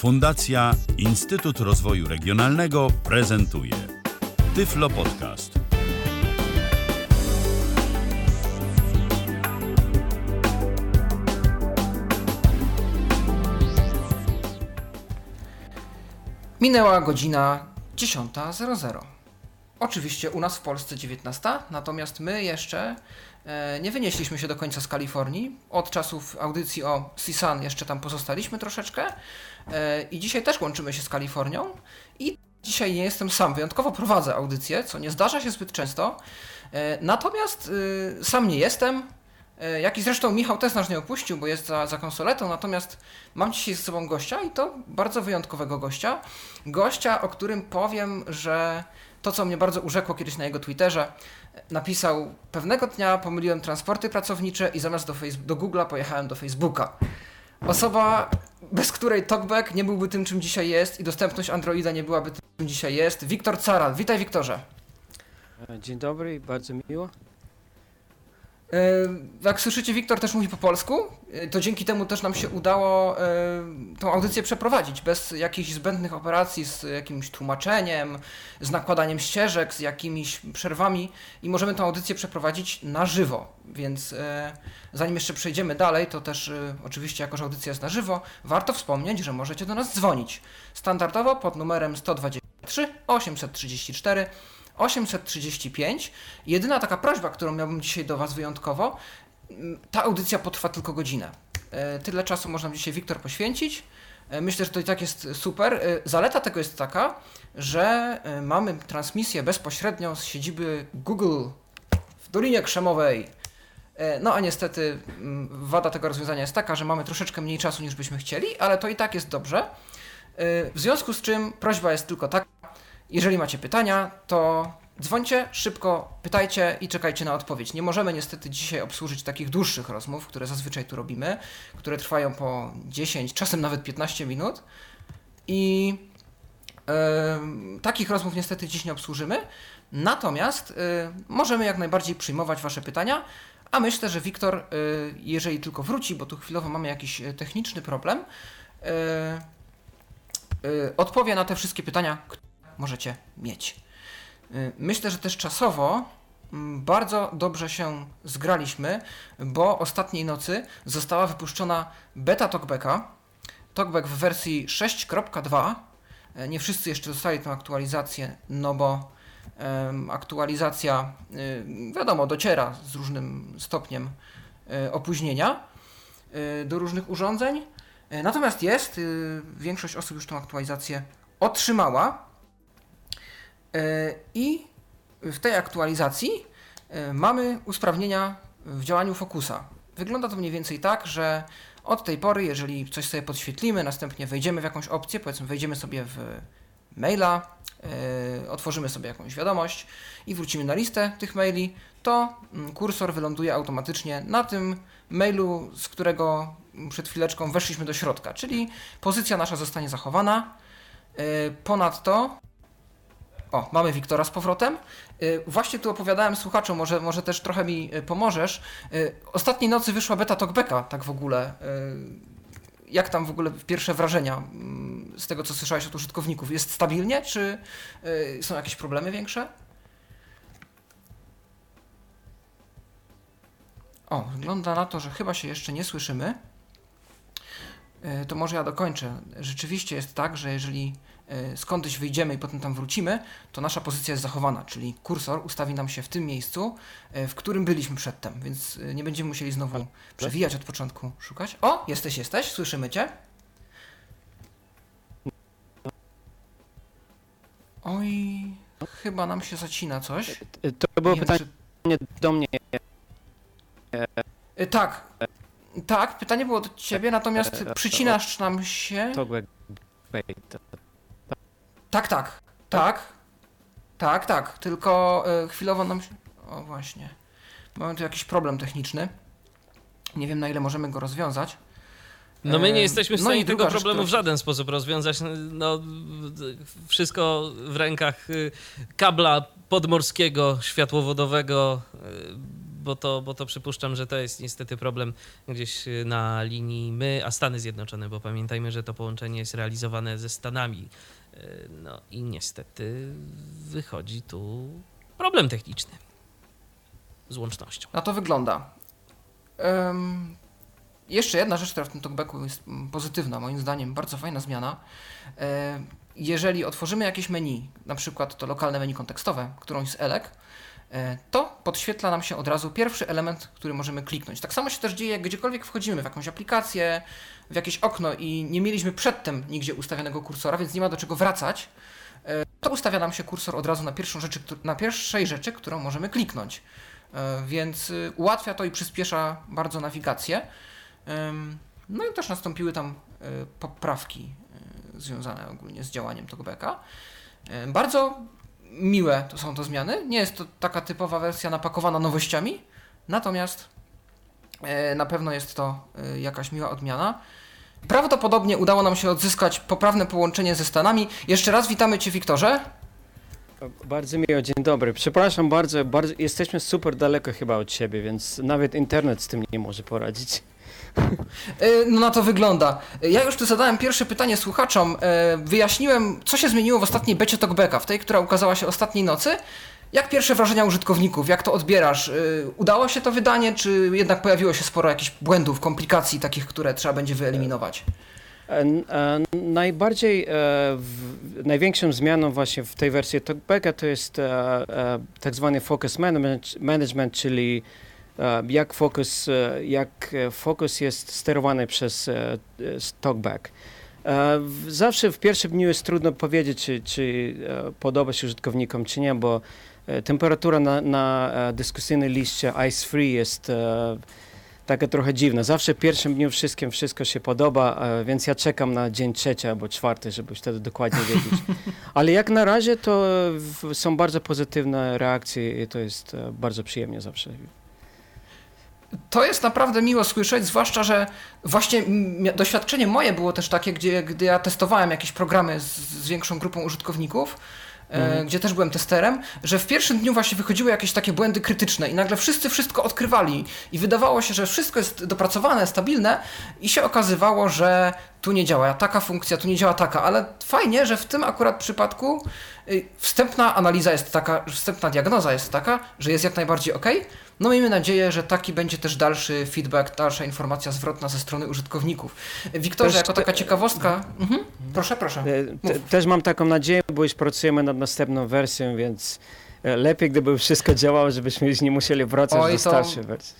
Fundacja Instytut Rozwoju Regionalnego prezentuje Tyflo Podcast. Minęła godzina 10.00. Oczywiście u nas w Polsce 19, natomiast my jeszcze e, nie wynieśliśmy się do końca z Kalifornii. Od czasów audycji o CSUN jeszcze tam pozostaliśmy troszeczkę e, i dzisiaj też łączymy się z Kalifornią i dzisiaj nie jestem sam, wyjątkowo prowadzę audycję, co nie zdarza się zbyt często. E, natomiast sam nie jestem, jak i zresztą Michał też nas nie opuścił, bo jest za, za konsoletą, natomiast mam dzisiaj z sobą gościa i to bardzo wyjątkowego gościa. Gościa, o którym powiem, że to, co mnie bardzo urzekło kiedyś na jego Twitterze, napisał pewnego dnia pomyliłem transporty pracownicze i zamiast do, face- do Google'a pojechałem do Facebooka. Osoba, bez której TalkBack nie byłby tym, czym dzisiaj jest i dostępność Androida nie byłaby tym, czym dzisiaj jest. Wiktor Caral. Witaj Wiktorze. Dzień dobry, bardzo miło. Jak słyszycie, Wiktor też mówi po polsku. E, To dzięki temu też nam się udało tą audycję przeprowadzić bez jakichś zbędnych operacji z jakimś tłumaczeniem, z nakładaniem ścieżek, z jakimiś przerwami i możemy tą audycję przeprowadzić na żywo. Więc e, zanim jeszcze przejdziemy dalej, to też e, oczywiście, jako że audycja jest na żywo, warto wspomnieć, że możecie do nas dzwonić. Standardowo pod numerem 123 834 835. Jedyna taka prośba, którą miałbym dzisiaj do Was wyjątkowo, m, ta audycja potrwa tylko godzinę. E, Tyle czasu można dzisiaj Wiktor poświęcić. E, Myślę, że to i tak jest super. E, Zaleta tego jest taka, że mamy transmisję bezpośrednio z siedziby Google w Dolinie Krzemowej. No a niestety m, wada tego rozwiązania jest taka, że mamy troszeczkę mniej czasu niż byśmy chcieli, ale to i tak jest dobrze. W związku z czym prośba jest tylko taka, jeżeli macie pytania, to dzwońcie, szybko pytajcie i czekajcie na odpowiedź. Nie możemy niestety dzisiaj obsłużyć takich dłuższych rozmów, które zazwyczaj tu robimy, które trwają po 10, czasem nawet 15 minut. I em, takich rozmów niestety dziś nie obsłużymy. Natomiast y, możemy jak najbardziej przyjmować Wasze pytania. A myślę, że Wiktor, y, jeżeli tylko wróci, bo tu chwilowo mamy jakiś y, techniczny problem, y, y, odpowie na te wszystkie pytania, możecie mieć. Y, Myślę, że też czasowo mm, bardzo dobrze się zgraliśmy, bo ostatniej nocy została wypuszczona beta Talkbacka. Talkback w wersji 6.2. E, Nie wszyscy jeszcze dostali tę aktualizację, no bo aktualizacja, y, wiadomo, dociera z różnym stopniem y, opóźnienia y, do różnych urządzeń. Natomiast jest, y, większość osób już tą aktualizację otrzymała. E, I w tej aktualizacji e, mamy usprawnienia w działaniu Focusa. Wygląda to mniej więcej tak, że od tej pory, jeżeli coś sobie podświetlimy, następnie wejdziemy w jakąś opcję, powiedzmy wejdziemy sobie w maila, e, otworzymy sobie jakąś wiadomość i wrócimy na listę tych maili, to mm, kursor wyląduje automatycznie na tym mailu, z którego przed chwileczką weszliśmy do środka, czyli pozycja nasza zostanie zachowana. E, Ponadto o, mamy Wiktora z powrotem. Y, Właśnie tu opowiadałem słuchaczom, może, może też trochę mi y, pomożesz. Y, Ostatniej nocy wyszła beta Talkbacka, tak w ogóle. Jak tam w ogóle pierwsze wrażenia mm, z tego, co słyszałeś od użytkowników? Jest stabilnie, czy są jakieś problemy większe? O, wygląda na to, że chyba się jeszcze nie słyszymy. To może ja dokończę. Rzeczywiście jest tak, że jeżeli skądś wyjdziemy i potem tam wrócimy, to nasza pozycja jest zachowana, czyli kursor ustawi nam się w tym miejscu, y, w którym byliśmy przedtem, więc y, nie będziemy musieli znowu przewijać od początku, szukać. O, jesteś, jesteś, słyszymy Cię. Oj, chyba nam się zacina coś. To było Nie wiem, pytanie do mnie. czy- Y, Tak, tak, pytanie było do Ciebie, natomiast przycinasz nam się. To Tak, tak, tak, tak, tak, tylko y, chwilowo nam się... O właśnie, mamy tu jakiś problem techniczny. Nie wiem na ile możemy go rozwiązać. No my nie jesteśmy w no stanie i tego problemu w żaden sposób rozwiązać. No, wszystko w rękach y, kabla podmorskiego, światłowodowego, y, bo to, bo to przypuszczam, że to jest niestety problem gdzieś na linii my, a Stany Zjednoczone, bo pamiętajmy, że to połączenie jest realizowane ze Stanami. Y, No i niestety wychodzi tu problem techniczny z łącznością. Na to wygląda. Em, jeszcze jedna rzecz, która w tym talkbacku jest pozytywna, moim zdaniem, bardzo fajna zmiana. E, jeżeli otworzymy jakieś menu, na przykład to lokalne menu kontekstowe, którąś z elek, e, to podświetla nam się od razu pierwszy element, który możemy kliknąć. Tak samo się też dzieje, gdziekolwiek wchodzimy w jakąś aplikację, w jakieś okno i nie mieliśmy przedtem nigdzie ustawionego kursora, więc nie ma do czego wracać, e, to ustawia nam się kursor od razu na, pierwszą rzeczy, na pierwszej rzeczy, którą możemy kliknąć. E, Więc y, ułatwia to i przyspiesza bardzo nawigację. No i też nastąpiły tam poprawki związane ogólnie z działaniem talkbacka. Y, Bardzo miłe to są to zmiany. Nie jest to taka typowa wersja napakowana nowościami, natomiast y, na pewno jest to y, jakaś miła odmiana. Prawdopodobnie udało nam się odzyskać poprawne połączenie ze Stanami. Jeszcze raz witamy Cię, Wiktorze. Bardzo miło, dzień dobry. Przepraszam bardzo, bardzo, jesteśmy super daleko chyba od siebie, więc nawet internet z tym nie może poradzić. E, No na to wygląda. Ja już tu zadałem pierwsze pytanie słuchaczom. E, Wyjaśniłem, co się zmieniło w ostatniej becie Talkbacka, w tej, która ukazała się ostatniej nocy. Jak pierwsze wrażenia użytkowników? Jak to odbierasz? E, Udało się to wydanie, czy jednak pojawiło się sporo jakichś błędów, komplikacji takich, które trzeba będzie wyeliminować? E, e, Najbardziej, e, największą zmianą właśnie w tej wersji Talkbacka to jest tak zwany focus management, czyli jak fokus, e, jak e, fokus jest sterowany przez e, e, Talkback. E, Zawsze w pierwszym dniu jest trudno powiedzieć, czy, czy e, podoba się użytkownikom, czy nie, bo e, temperatura na, na e, dyskusyjnej liście Ice Free jest e, taka trochę dziwna. Zawsze w pierwszym dniu wszystkim wszystko się podoba, e, więc ja czekam na dzień trzeci albo czwarty, żeby wtedy dokładnie wiedzieć. Ale jak na razie to e, są bardzo pozytywne reakcje i to jest e, bardzo przyjemnie zawsze. To jest naprawdę miło słyszeć, zwłaszcza, że właśnie doświadczenie moje było też takie, gdzie, gdy ja testowałem jakieś programy z, z większą grupą użytkowników, e, gdzie też byłem testerem, że w pierwszym dniu właśnie wychodziły jakieś takie błędy krytyczne i nagle wszyscy wszystko odkrywali. I wydawało się, że wszystko jest dopracowane, stabilne i się okazywało, że tu nie działa taka funkcja, tu nie działa taka, ale fajnie, że w tym akurat przypadku y, wstępna analiza jest taka, wstępna diagnoza jest taka, że jest jak najbardziej ok. No miejmy nadzieję, że taki będzie też dalszy feedback, dalsza informacja zwrotna ze strony użytkowników. Wiktorze, Też jako taka ciekawostka. Mhm. Proszę, proszę. E, Mów. też mam taką nadzieję, bo już pracujemy nad następną wersją, więc lepiej gdyby wszystko działało, żebyśmy już nie musieli wracać Oj, do starszej wersji.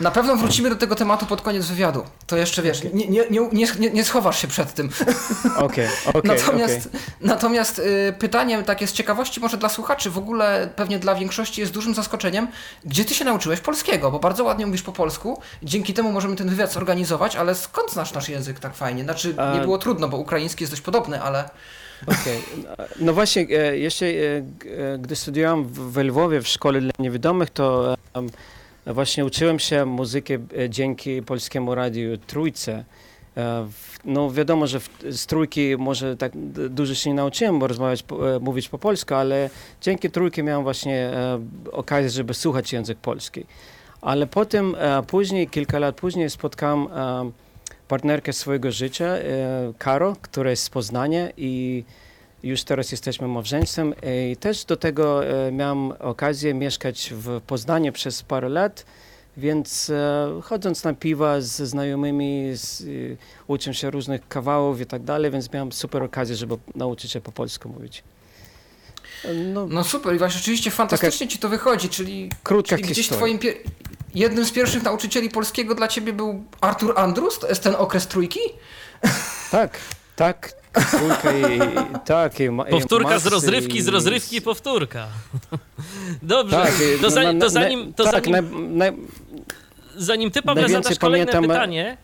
Na pewno wrócimy do tego tematu pod koniec wywiadu. To jeszcze wiesz, nie, nie, nie, nie, nie schowasz się przed tym. Okej, okej, Natomiast, okej. natomiast y, pytanie takie z ciekawości, może dla słuchaczy, w ogóle pewnie dla większości jest dużym zaskoczeniem, gdzie ty się nauczyłeś polskiego, bo bardzo ładnie mówisz po polsku, dzięki temu możemy ten wywiad zorganizować, ale skąd znasz nasz język tak fajnie? Znaczy, nie A- było trudno, bo ukraiński jest dość podobny, ale... Okej. No właśnie, e, jeszcze e, e, gdy studiowałem w, Lwowie w szkole dla niewidomych, to właśnie uczyłem się muzyki dzięki Polskiemu Radiu Trójce. No wiadomo, że z trójki może tak dużo się nie nauczyłem, rozmawiać, mówić po polsku, ale dzięki trójce miałem właśnie okazję, żeby słuchać język polski. Ale potem, później, kilka lat później spotkałem partnerkę swojego życia, e, Karo, która jest z Poznania i już teraz jesteśmy małżeństwem. I też do tego e, miałem okazję mieszkać w Poznaniu przez parę lat, więc e, chodząc na piwa z znajomymi, z, e, uczę się różnych kawałów i tak dalej, więc miałem super okazję, żeby nauczyć się po polsku mówić. E, No, No super, i właśnie rzeczywiście fantastycznie ci to wychodzi, czyli, krótka czyli gdzieś twoim... Pier... Jednym z pierwszych nauczycieli polskiego dla ciebie był Artur Andrus? To jest ten okres trójki? Tak, tak, trójka i, tak. I, ma- i Powtórka z rozrywki, z i- rozrywki powtórka. Dobrze, Tak, to, no, zanim, na- to, zanim, to tak, zanim, naj- zanim ty, Pawle, zadasz kolejne pamiętam- pytanie,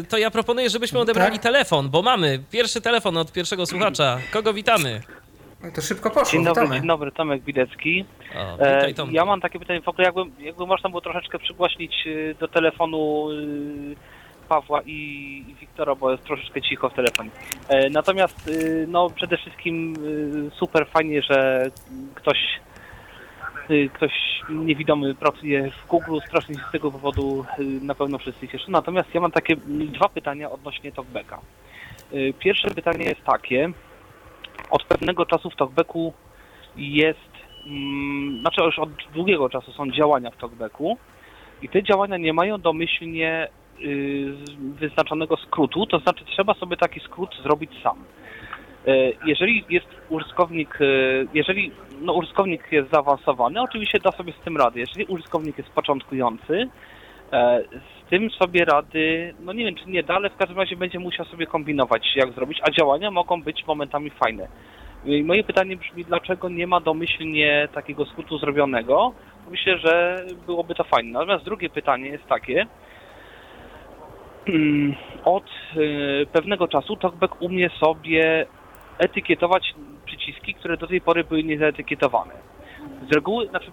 y, to ja proponuję, żebyśmy odebrali Tak? telefon, bo mamy pierwszy telefon od pierwszego słuchacza. Kogo witamy? No to szybko poszło, Dzień dobry, witamy. dzień dobry, Tomek Widecki. O, E, witaj ja mam takie pytanie, w ogóle jakby, jakby można było troszeczkę przygłośnić y, do telefonu y, Pawła i, i Wiktora, bo jest troszeczkę cicho w telefonie. E, natomiast no przede wszystkim super fajnie, że ktoś ktoś niewidomy pracuje w Google, strasznie się z tego powodu na pewno wszyscy cieszą. Natomiast ja mam takie dwa pytania odnośnie talkbacka. Pierwsze pytanie jest takie. Od pewnego czasu w talkbacku jest, mm, znaczy już od długiego czasu są działania w talkbacku i te działania nie mają domyślnie y, wyznaczonego skrótu, to znaczy trzeba sobie taki skrót zrobić sam. E, Jeżeli jest użytkownik, e, jeżeli no, użytkownik jest zaawansowany, oczywiście da sobie z tym rady. Jeżeli użytkownik jest początkujący, z tym sobie rady, no nie wiem czy nie ale w każdym razie będzie musiał sobie kombinować jak zrobić, a działania mogą być momentami fajne. I moje pytanie brzmi, dlaczego nie ma domyślnie takiego skrótu zrobionego? Myślę, że byłoby to fajne. Natomiast drugie pytanie jest takie, Mm, od y, pewnego czasu TalkBack umie sobie etykietować przyciski, które do tej pory były niezaetykietowane. Z reguły, znaczy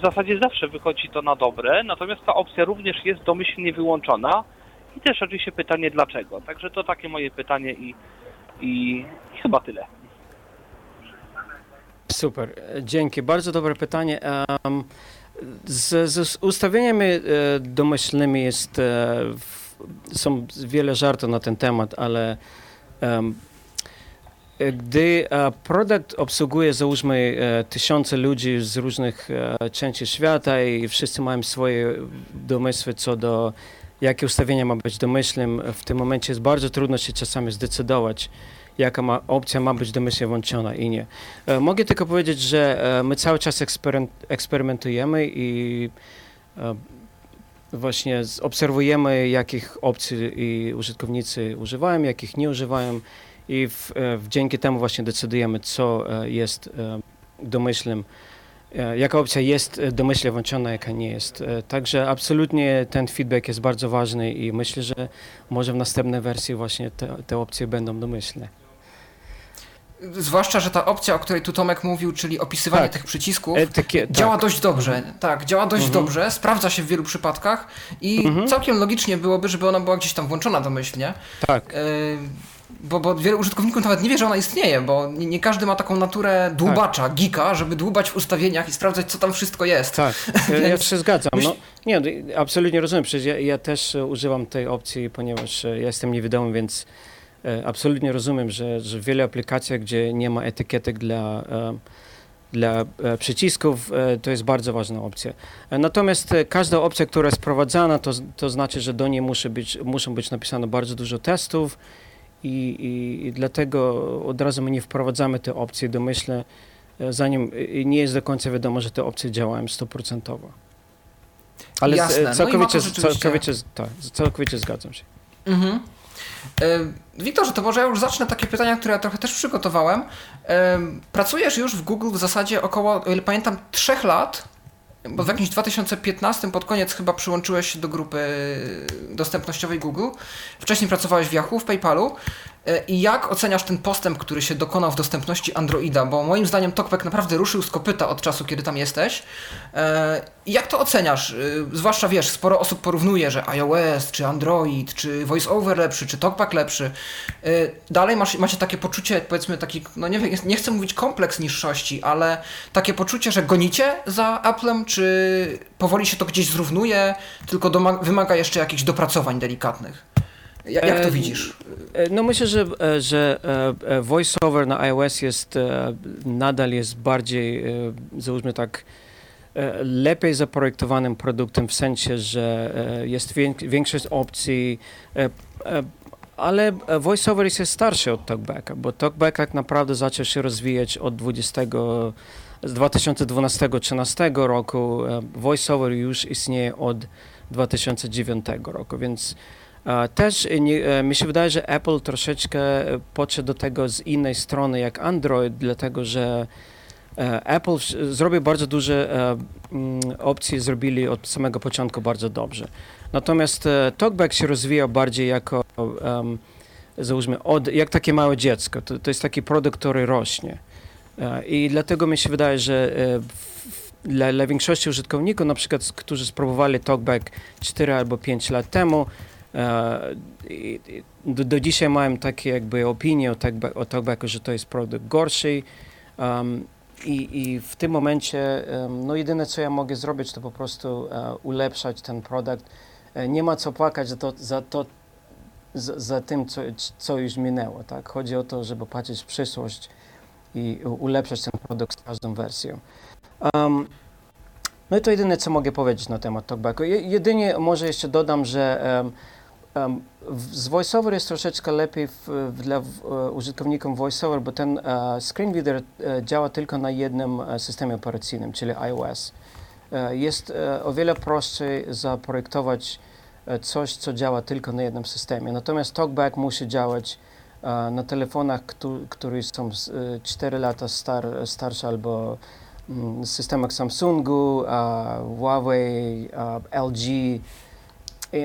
w zasadzie zawsze wychodzi to na dobre, natomiast ta opcja również jest domyślnie wyłączona i też oczywiście pytanie dlaczego. Także to takie moje pytanie i, i, i chyba tyle. Super, dzięki. Bardzo dobre pytanie. Em, Z, z ustawieniami e, domyślnymi jest, e, są wiele żartów na ten temat, ale e, gdy e, produkt obsługuje załóżmy e, tysiące ludzi z różnych e, części świata i wszyscy mają swoje domysły co do jakie ustawienia ma być domyślnym, w tym momencie jest bardzo trudno się czasami zdecydować, jaka ma, opcja ma być domyślnie włączona i nie. Mogę tylko powiedzieć, że my cały czas eksperymen- eksperymentujemy i właśnie obserwujemy, jakich opcji i użytkownicy używają, jakich nie używają i w, e, w, dzięki temu właśnie decydujemy, co e, jest e, domyślnym, jaka opcja jest domyślnie włączona, jaka nie jest. Także absolutnie ten feedback jest bardzo ważny i myślę, że może w następnej wersji właśnie te, te opcje będą domyślne. Zwłaszcza, że ta opcja, o której tu Tomek mówił, czyli opisywanie Tak. tych przycisków, E, takie, działa tak. dość dobrze. Tak, działa dość Mhm. dobrze, sprawdza się w wielu przypadkach i Mhm. całkiem logicznie byłoby, żeby ona była gdzieś tam włączona domyślnie. Tak. Bo, bo wielu użytkowników nawet nie wie, że ona istnieje, bo nie, nie każdy ma taką naturę dłubacza, geeka, żeby dłubać w ustawieniach i sprawdzać, co tam wszystko jest. Tak, ja, się zgadzam. No, nie, no, absolutnie rozumiem, przecież ja, ja też e, używam tej opcji, ponieważ e, ja jestem niewidomy, więc e, absolutnie rozumiem, że, że w wielu aplikacjach, gdzie nie ma etykietek dla, dla przycisków, to jest bardzo ważna opcja. Natomiast każda opcja, która jest wprowadzana, to, to znaczy, że do niej musi być, muszą być napisane bardzo dużo testów i, i, i dlatego od razu my nie wprowadzamy te opcje domyślne, e, zanim e, nie jest do końca wiadomo, że te opcje działają stuprocentowo. Ale Jasne. No całkowicie, to rzeczywiście- całkowicie, tak, całkowicie zgadzam się. Mhm. E, Wiktorze, to może ja już zacznę takie pytania, które ja trochę też przygotowałem. E, Pracujesz już w Google w zasadzie około, o ile pamiętam, trzech lat, bo w jakimś 2015 pod koniec chyba przyłączyłeś się do grupy dostępnościowej Google. Wcześniej pracowałeś w Yahoo, w PayPalu. E, I jak oceniasz ten postęp, który się dokonał w dostępności Androida? Bo moim zdaniem TalkBack naprawdę ruszył z kopyta od czasu, kiedy tam jesteś. E, Jak to oceniasz? Y, Zwłaszcza wiesz, sporo osób porównuje, że iOS, czy Android, czy VoiceOver lepszy, czy TalkBack lepszy. Dalej masz, macie takie poczucie, powiedzmy taki, no nie nie chcę mówić kompleks niższości, ale takie poczucie, że gonicie za Applem, czy powoli się to gdzieś zrównuje, tylko wymaga jeszcze jakichś dopracowań delikatnych? Ja- Jak to widzisz? E, No myślę, że, e, że e, voiceover na iOS jest nadal jest bardziej, załóżmy tak, lepiej zaprojektowanym produktem w sensie, że jest większość opcji, ale voiceover jest starszy od TalkBacka, bo TalkBack tak naprawdę zaczął się rozwijać od 20, z 2012-2013 roku. Voiceover już istnieje od 2009 roku, więc Też e, nie, e, mi się wydaje, że Apple troszeczkę e, podszedł do tego z innej strony jak Android, dlatego że Apple zrobił bardzo duże mm, opcje, zrobili od samego początku bardzo dobrze. Natomiast TalkBack się rozwijał bardziej jako, em, załóżmy, od, jak takie małe dziecko. To, to jest taki produkt, który rośnie. I dlatego mi się wydaje, że dla, dla większości użytkowników, na przykład, którzy spróbowali TalkBack 4 albo 5 lat temu, do, do dzisiaj mam takie jakby opinie o, talkback, o talkbacku, że to jest produkt gorszy. Um, i, I w tym momencie, no jedyne co ja mogę zrobić, to po prostu ulepszać ten produkt. Nie ma co płakać za to, za, to, za, za tym, co, co już minęło. Tak? Chodzi o to, żeby patrzeć w przyszłość i ulepszać ten produkt z każdą wersją. Um, no i to jedyne, co mogę powiedzieć na temat talkbacku. Jedynie może jeszcze dodam, że um, um, z VoiceOver jest troszeczkę lepiej w, w, dla w, e, użytkowników VoiceOver, bo ten uh, screen reader uh, działa tylko na jednym uh, systemie operacyjnym, czyli iOS. jest o wiele prościej zaprojektować coś, co działa tylko na jednym systemie. Natomiast TalkBack musi działać na telefonach, które są 4 lata star, starsze albo Mm, systemach Samsungu, Huawei, LG.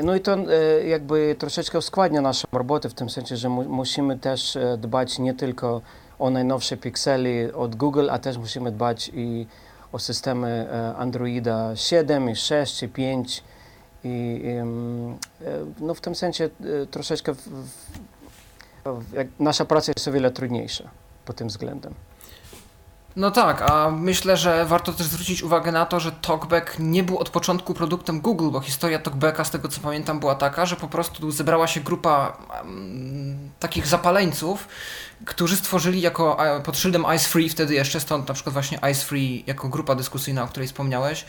No i to e, jakby troszeczkę uskładnia naszą robotę w tym sensie, że mu musimy też e, dbać nie tylko o najnowsze pikseli od Google, a też musimy dbać i o systemy e, Androida 7, i 6, i 5. I, no w tym sensie troszeczkę w, w, nasza praca jest o wiele trudniejsza pod tym względem. No tak, a myślę, że warto też zwrócić uwagę na to, że TalkBack nie był od początku produktem Google, bo historia TalkBacka, z tego co pamiętam, była taka, że po prostu zebrała się grupa um, takich zapaleńców, którzy stworzyli jako pod szyldem Ice Free, wtedy jeszcze stąd na przykład właśnie Ice Free jako grupa dyskusyjna, o której wspomniałeś,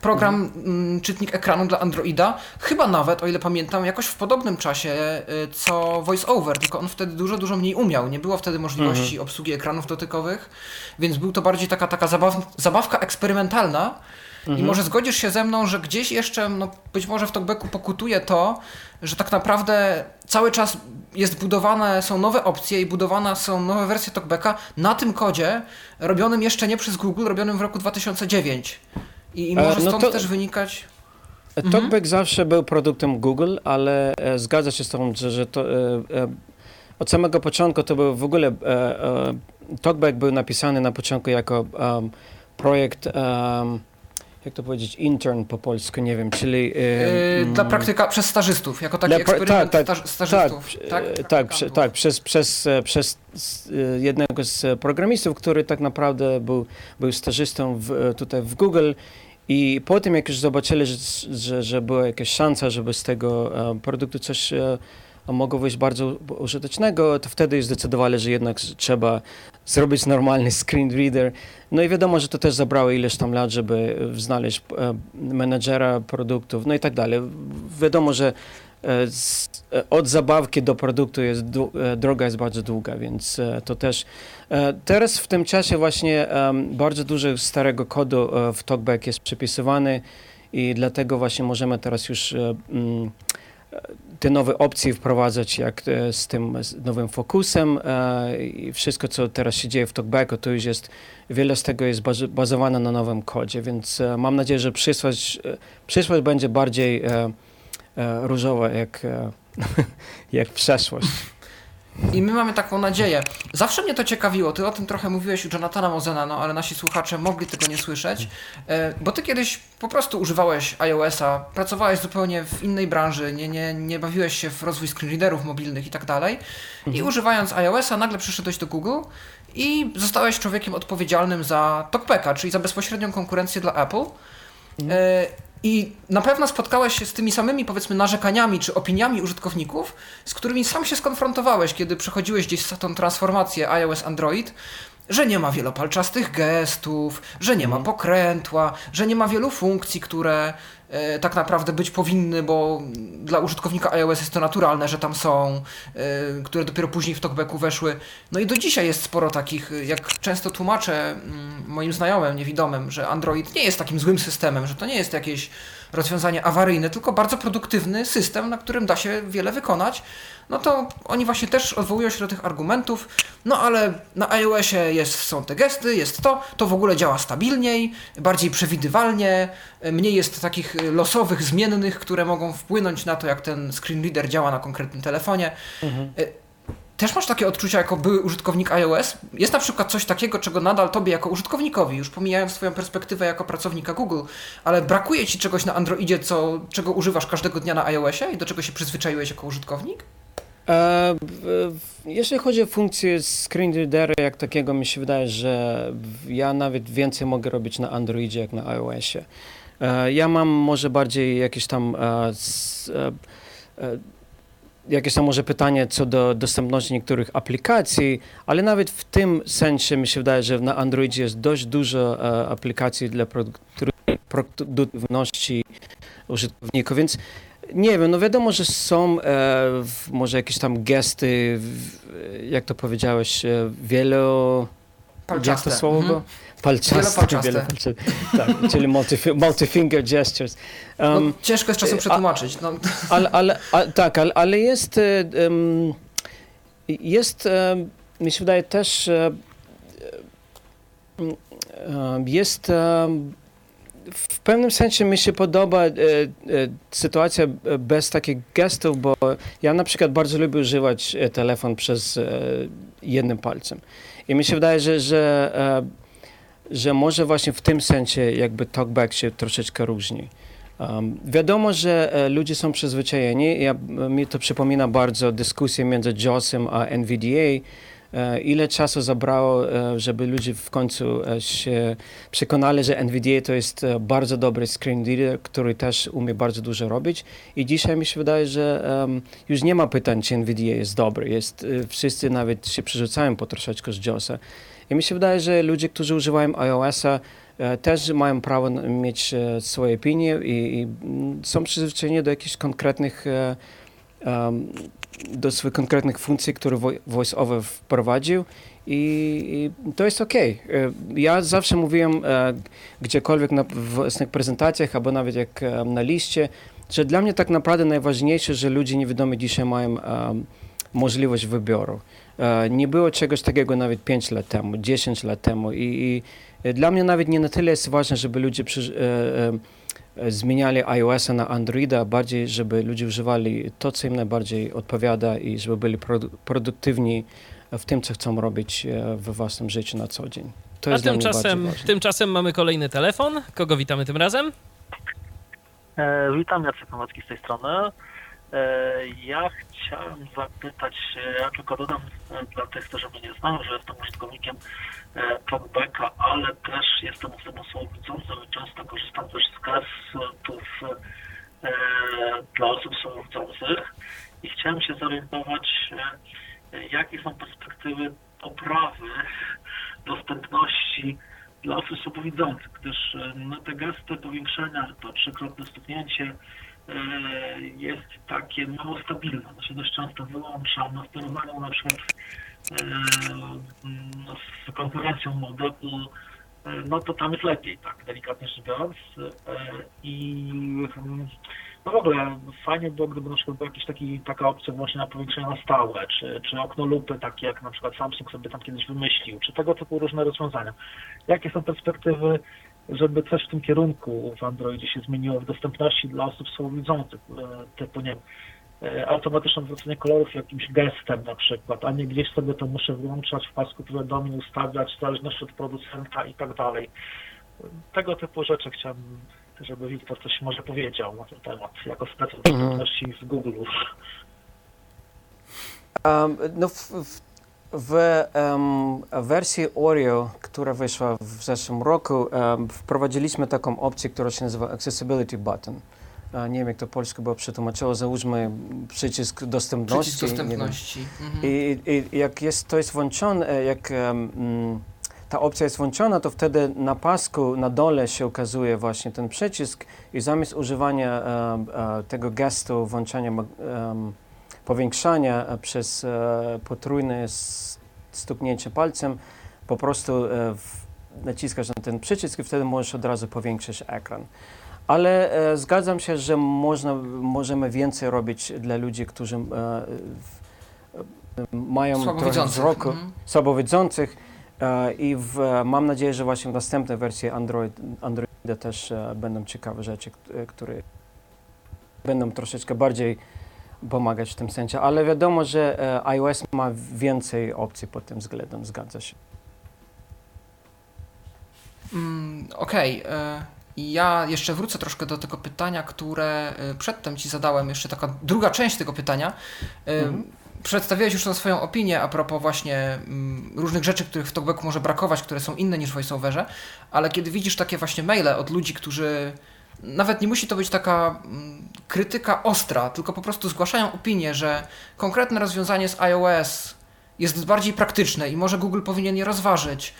program mhm. czytnik ekranu dla Androida, chyba nawet, o ile pamiętam, jakoś w podobnym czasie y, co VoiceOver, tylko on wtedy dużo, dużo mniej umiał. Nie było wtedy możliwości mhm. obsługi ekranów dotykowych, więc był to bardziej taka, taka zabaw, zabawka eksperymentalna. Mhm. I może zgodzisz się ze mną, że gdzieś jeszcze, no być może w Talkbacku pokutuje to, że tak naprawdę cały czas jest budowane, są nowe opcje i budowane są nowe wersje Talkbacka na tym kodzie, robionym jeszcze nie przez Google, robionym w roku 2009. I, i może e, no stąd to... też wynikać... E. Talkback mhm. zawsze był produktem Google, ale e, zgadza się z tą, że, że to, e, e, od samego początku to był w ogóle e, Talkback był napisany na początku jako um, projekt um, jak to powiedzieć, intern po polsku, nie wiem, czyli... Yy, dla praktyka, przez stażystów, jako taki eksperyment tak, tak, stażystów, tak? Tak, tak, prze, tak przez, przez, przez jednego z programistów, który tak naprawdę był, był stażystą w, tutaj w Google i po tym, jak już zobaczyli, że, że, że była jakaś szansa, żeby z tego produktu coś mogło wyjść bardzo użytecznego, to wtedy zdecydowali, że jednak trzeba zrobić normalny screen reader. No i wiadomo, że to też zabrało ileś tam lat, żeby znaleźć e, menedżera produktów, no i tak dalej. Wiadomo, że e, e, od zabawki do produktu jest droga jest bardzo długa, więc to też teraz w tym czasie właśnie bardzo dużo starego kodu w TalkBack jest przypisywany i dlatego właśnie możemy teraz już mm, te nowe opcje wprowadzać, jak e, z tym nowym fokusem e, i wszystko, co teraz się dzieje w TalkBacku, to już jest, wiele z tego jest bazowane na nowym kodzie, więc e, mam nadzieję, że przyszłość, przyszłość będzie bardziej różowa jak, jak przeszłość. I my mamy taką nadzieję. Zawsze mnie to ciekawiło. Ty o tym trochę mówiłeś u Jonathana Mozena, no ale nasi słuchacze mogli tego nie słyszeć. E, bo ty kiedyś po prostu używałeś iOS-a, pracowałeś zupełnie w innej branży, nie, nie, nie bawiłeś się w rozwój screenreaderów mobilnych i tak dalej. I mhm. używając iOS-a nagle przyszedłeś do Google i zostałeś człowiekiem odpowiedzialnym za TalkBacka, czyli za bezpośrednią konkurencję dla Apple. Mhm. I na pewno spotkałeś się z tymi samymi, powiedzmy, narzekaniami czy opiniami użytkowników, z którymi sam się skonfrontowałeś, kiedy przechodziłeś gdzieś tą transformację iOS-Android, że nie ma wielopalczastych gestów, że nie ma mhm. pokrętła, że nie ma wielu funkcji, które tak naprawdę być powinny, bo dla użytkownika iOS jest to naturalne, że tam są, e, które dopiero później w talkbacku weszły. No i do dzisiaj jest sporo takich, jak często tłumaczę mm, moim znajomym, niewidomym, że Android nie jest takim złym systemem, że to nie jest jakieś rozwiązanie awaryjne, tylko bardzo produktywny system, na którym da się wiele wykonać, no to oni właśnie też odwołują się do tych argumentów, no ale na iOSie jest, są te gesty, jest to, to w ogóle działa stabilniej, bardziej przewidywalnie, mniej jest takich losowych zmiennych, które mogą wpłynąć na to, jak ten screen reader działa na konkretnym telefonie. Mhm. Też masz takie odczucia jako były użytkownik iOS? Jest na przykład coś takiego, czego nadal tobie jako użytkownikowi, już pomijając twoją perspektywę jako pracownika Google, ale brakuje ci czegoś na Androidzie, co, czego używasz każdego dnia na iOSie i do czego się przyzwyczaiłeś jako użytkownik? E, jeśli chodzi o funkcję screen readera jak takiego, mi się wydaje, że ja nawet więcej mogę robić na Androidzie jak na iOSie. E, ja mam może bardziej jakieś tam e, jakieś tam może pytanie co do dostępności niektórych aplikacji, ale nawet w tym sensie mi się wydaje, że na Androidzie jest dość dużo e, aplikacji dla produk- produktywności użytkowników, więc nie wiem, no wiadomo, że są e, w, może jakieś tam gesty, w, jak to powiedziałeś, e, wielo... Jak to słowo? Mhm. Wielopalczaste. wielopalczaste. Tak, czyli multi, multi-finger gestures. Um, No, ciężko jest czasem a- przetłumaczyć. No, ale, ale, tak, ale, ale jest, e, em, jest, e, mi się wydaje też, e, e, jest, e, w pewnym sensie mi się podoba e, e, sytuacja e, bez takich gestów, bo ja na przykład bardzo lubię używać e, telefon przez e, jednym palcem. I mi się wydaje, że, że, e, że może właśnie w tym sensie jakby talkback się troszeczkę różni. Um, wiadomo, że e, ludzie są przyzwyczajeni. Ja, mi to przypomina bardzo dyskusję między JOSem a NVDA. E, ile czasu zabrało, e, żeby ludzie w końcu e, się przekonali, że NVDA to jest e, bardzo dobry screen reader, który też umie bardzo dużo robić. I dzisiaj mi się wydaje, że już nie ma pytań, czy NVDA jest dobry. Jest, e, wszyscy nawet się przerzucają po troszeczkę z JOSa. I mi się wydaje, że ludzie, którzy używają iOS-a, e, też mają prawo mieć e, swoje opinie i, i są przyzwyczajeni do jakichś konkretnych e, do swoich konkretnych funkcji, które Vo- VoiceOver wprowadził i, i to jest. E, Ja zawsze mówiłem gdziekolwiek na własnych prezentacjach albo nawet jak na liście, że dla mnie tak naprawdę najważniejsze, że ludzie niewidomi dzisiaj mają możliwość wyboru. E, Nie było czegoś takiego nawet 5 lat temu, 10 lat temu i, i e, dla mnie nawet nie na tyle jest ważne, żeby ludzie przy, e, zmieniali iOS-a na Androida, bardziej żeby ludzie używali to, co im najbardziej odpowiada i żeby byli produ- produktywni w tym, co chcą robić we własnym życiu na co dzień. To A jest dla mnie tymczasem, tymczasem mamy kolejny telefon. Kogo witamy tym razem? E, Witam, Jacek Nowacki z tej strony. E, Ja chciałem zapytać, e, ja tylko dodam e, dla tych, którzy mnie nie znają, że jestem użytkownikiem Talkbacka, ale też jestem osobą słabowidzącą i często korzystam też z e, dla osób słabowidzących i chciałem się zorientować, jakie są perspektywy poprawy dostępności dla osób słabowidzących, gdyż no, te gesty powiększenia, to trzykrotne stuknięcie jest takie mało stabilne. To się dość często wyłącza na sterowaniu na przykład e, no, z konkurencją modelu, e, no to tam jest lepiej, tak delikatnie rzecz biorąc. E, I mm, no w ogóle fajnie było, gdyby na przykład była jakaś taki, taka opcja właśnie na powiększenie na stałe, czy, czy okno lupy, takie jak na przykład Samsung sobie tam kiedyś wymyślił, czy tego typu różne rozwiązania. Jakie są perspektywy, żeby coś w tym kierunku w Androidzie się zmieniło w dostępności dla osób słabowidzących, e, typu nie wiem, e, automatyczne odwrócenie kolorów jakimś gestem na przykład, a nie gdzieś sobie to muszę włączać w pasku powiadomień, ustawiać w zależności od producenta i tak dalej. Tego typu rzeczy chciałbym, żeby Wiktor coś może powiedział na ten temat, jako specjalista Mhm. dostępności w Google. Um, no w, w, w em, wersji Oreo, która wyszła w zeszłym roku, em, wprowadziliśmy taką opcję, która się nazywa Accessibility Button. E, nie wiem, jak to polsku było przetłumaczyło. Załóżmy przycisk dostępności. przycisk dostępności. Mhm. I, i jak jest, to jest włączone, jak em, mm, ta opcja jest włączona, to wtedy na pasku na dole się ukazuje właśnie ten przycisk i zamiast używania e, tego gestu włączania powiększania e, przez e, potrójne stuknięcie palcem, po prostu e, naciskasz na ten przycisk i wtedy możesz od razu powiększyć ekran. Ale zgadzam się, że można, możemy więcej robić dla ludzi, którzy mają Słabowidzących. wzroku, Mhm. słabowidzących i w, mam nadzieję, że właśnie w następnej wersji Android, Androida też będą ciekawe rzeczy, które będą troszeczkę bardziej pomagać w tym sensie, ale wiadomo, że e, iOS ma więcej opcji pod tym względem, zgadza się. Mm, Okej. e, Ja jeszcze wrócę troszkę do tego pytania, które e, przedtem Ci zadałem, jeszcze taka druga część tego pytania. Mhm. przedstawiłeś już tą swoją opinię a propos właśnie mm, różnych rzeczy, których w talkbacku może brakować, które są inne niż w voiceoverze, ale kiedy widzisz takie właśnie maile od ludzi, którzy nawet nie musi to być taka mm, krytyka ostra, tylko po prostu zgłaszają opinię, że konkretne rozwiązanie z iOS jest bardziej praktyczne i może Google powinien je rozważyć.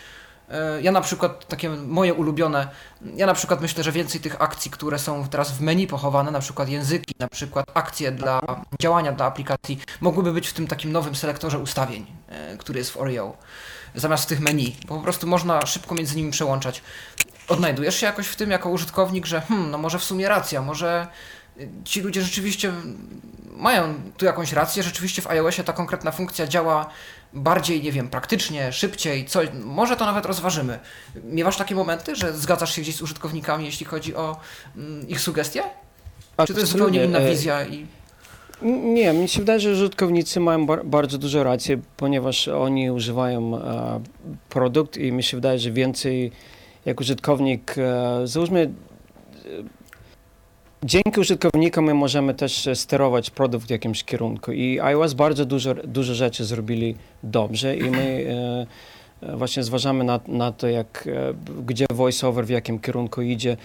E, Ja na przykład, takie moje ulubione, ja na przykład myślę, że więcej tych akcji, które są teraz w menu pochowane, na przykład języki, na przykład akcje dla działania dla aplikacji, mogłyby być w tym takim nowym selektorze ustawień, e, który jest w Oreo, zamiast w tych menu, bo po prostu można szybko między nimi przełączać. Odnajdujesz się jakoś w tym jako użytkownik, że hmm, no może w sumie racja, może ci ludzie rzeczywiście mają tu jakąś rację, rzeczywiście w iOSie ta konkretna funkcja działa bardziej, nie wiem, praktycznie, szybciej, co, może to nawet rozważymy. Miewasz takie momenty, że zgadzasz się gdzieś z użytkownikami, jeśli chodzi o mm, ich sugestie? Czy to jest zupełnie inna E, wizja i Nie, mi się wydaje, że użytkownicy mają bar bardzo dużo racji, ponieważ oni używają e, produkt i mi się wydaje, że więcej jak użytkownik, e, załóżmy, e, dzięki użytkownikom my możemy też e, sterować produkt w jakimś kierunku i iOS bardzo dużo, dużo rzeczy zrobili dobrze i my właśnie zważamy na, na to, jak, gdzie voiceover w jakim kierunku idzie.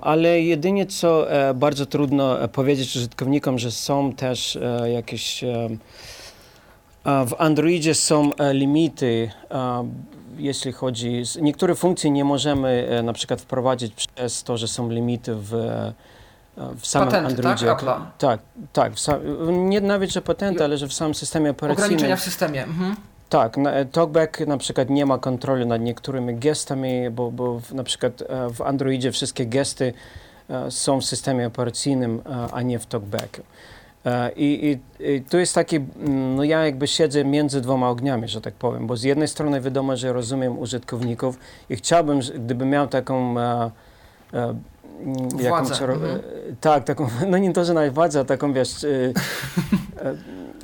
Ale jedynie co bardzo trudno powiedzieć użytkownikom, że są też jakieś. W Androidzie są limity, jeśli chodzi. Niektóre funkcje nie możemy e, na przykład wprowadzić przez to, że są limity w, e, w samym Patenty, tak? Androidzie. Apple'a. tak, tak. W sam, nie nawet, że patenty, ale że w samym systemie operacyjnym. ograniczenia w systemie? Mhm. Tak, e, TalkBack na przykład nie ma kontroli nad niektórymi gestami, bo, bo w, na przykład w Androidzie wszystkie gesty są w systemie operacyjnym, a nie w TalkBacku. E, I, i, I to jest taki, mm, no ja jakby siedzę między dwoma ogniami, że tak powiem, bo z jednej strony wiadomo, że rozumiem użytkowników i chciałbym, gdybym miał taką e, e, mm, Władzę, mhm. e, tak, taką, no nie to, że nawet władzę, taką wiesz, e,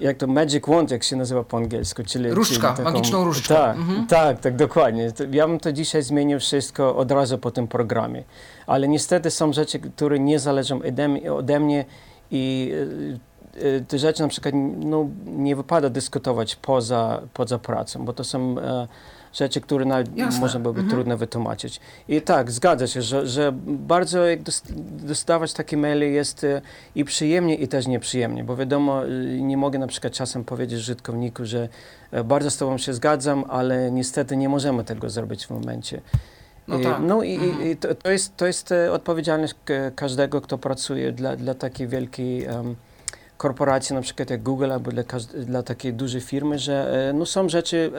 jak to magic wand, jak się nazywa po angielsku, czyli... Różdżka, czyli taką, magiczną różdżkę. Tak, Mhm. tak, tak, dokładnie. Ja bym to dzisiaj zmienił wszystko od razu po tym programie. Ale niestety są rzeczy, które nie zależą ode mnie, ode mnie i te rzeczy na przykład no, nie wypada dyskutować poza, poza pracą, bo to są e, rzeczy, które nawet Jasne. można byłoby Mhm. trudno wytłumaczyć. I tak, zgadza się, że, że bardzo jak dos- dostawać takie maile jest e, i przyjemnie, i też nieprzyjemnie, bo wiadomo, y, nie mogę na przykład czasem powiedzieć użytkowniku, że e, bardzo z Tobą się zgadzam, ale niestety nie możemy tego zrobić w momencie. No I- tak. no i, Mhm. i- to, to, jest, to jest e, odpowiedzialność każdego, kto pracuje dla, dla takiej wielkiej em, korporacji, na przykład jak Google, albo dla, dla takiej dużej firmy, że e, no, są rzeczy,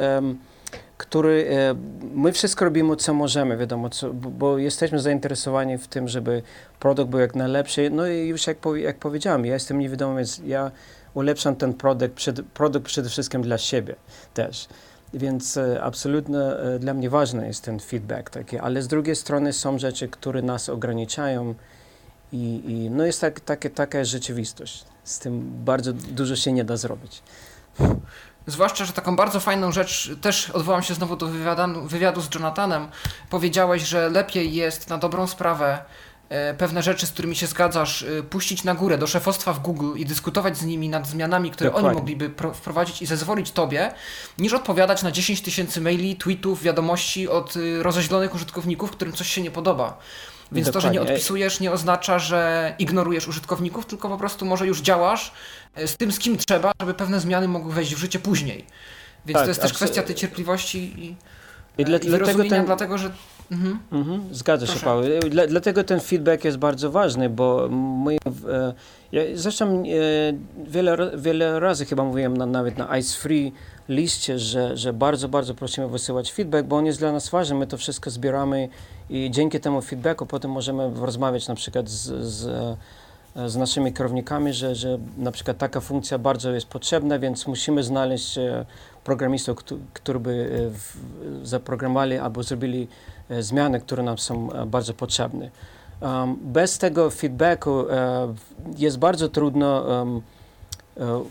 które my wszystko robimy, co możemy, wiadomo, co, bo, jesteśmy zainteresowani w tym, żeby produkt był jak najlepszy. No i już jak, jak powiedziałem, ja jestem niewidomy, więc ja ulepszam ten produkt, produkt przede wszystkim dla siebie też. Więc e, absolutnie e, dla mnie ważny jest ten feedback taki, ale z drugiej strony są rzeczy, które nas ograniczają i, i no jest tak, takie, taka rzeczywistość. Z tym bardzo dużo się nie da zrobić. Zwłaszcza, że taką bardzo fajną rzecz, też odwołam się znowu do wywiadu, wywiadu z Jonathanem, powiedziałeś, że lepiej jest na dobrą sprawę e, pewne rzeczy, z którymi się zgadzasz, e, puścić na górę do szefostwa w Google i dyskutować z nimi nad zmianami, które Dokładnie. oni mogliby pro, wprowadzić i zezwolić tobie, niż odpowiadać na 10 tysięcy maili, tweetów, wiadomości od y, rozeźlonych użytkowników, którym coś się nie podoba. Więc to, że nie Dokładnie. odpisujesz, nie oznacza, że ignorujesz użytkowników, tylko po prostu może już działasz e, z tym, z kim trzeba, żeby pewne zmiany mogły wejść w życie później. Więc Tak, to jest też kwestia tej cierpliwości i, I dla, i dlatego ten, dlatego że... Mhm. Mhm, zgadza się, Proszę. Paweł. Dla, dlatego ten feedback jest bardzo ważny, bo my, e, ja zresztą e, wiele, wiele razy chyba mówiłem na, nawet na Ice Free liście, że, że bardzo, bardzo prosimy wysyłać feedback, bo on jest dla nas ważny, my to wszystko zbieramy i dzięki temu feedbacku potem możemy rozmawiać na przykład z, z, z naszymi kierownikami, że, że na przykład taka funkcja bardzo jest potrzebna, więc musimy znaleźć e, programistów, którzy by e, zaprogramowali albo zrobili e, zmiany, które nam są e, bardzo potrzebne. Bez tego feedbacku e, jest bardzo trudno um, e,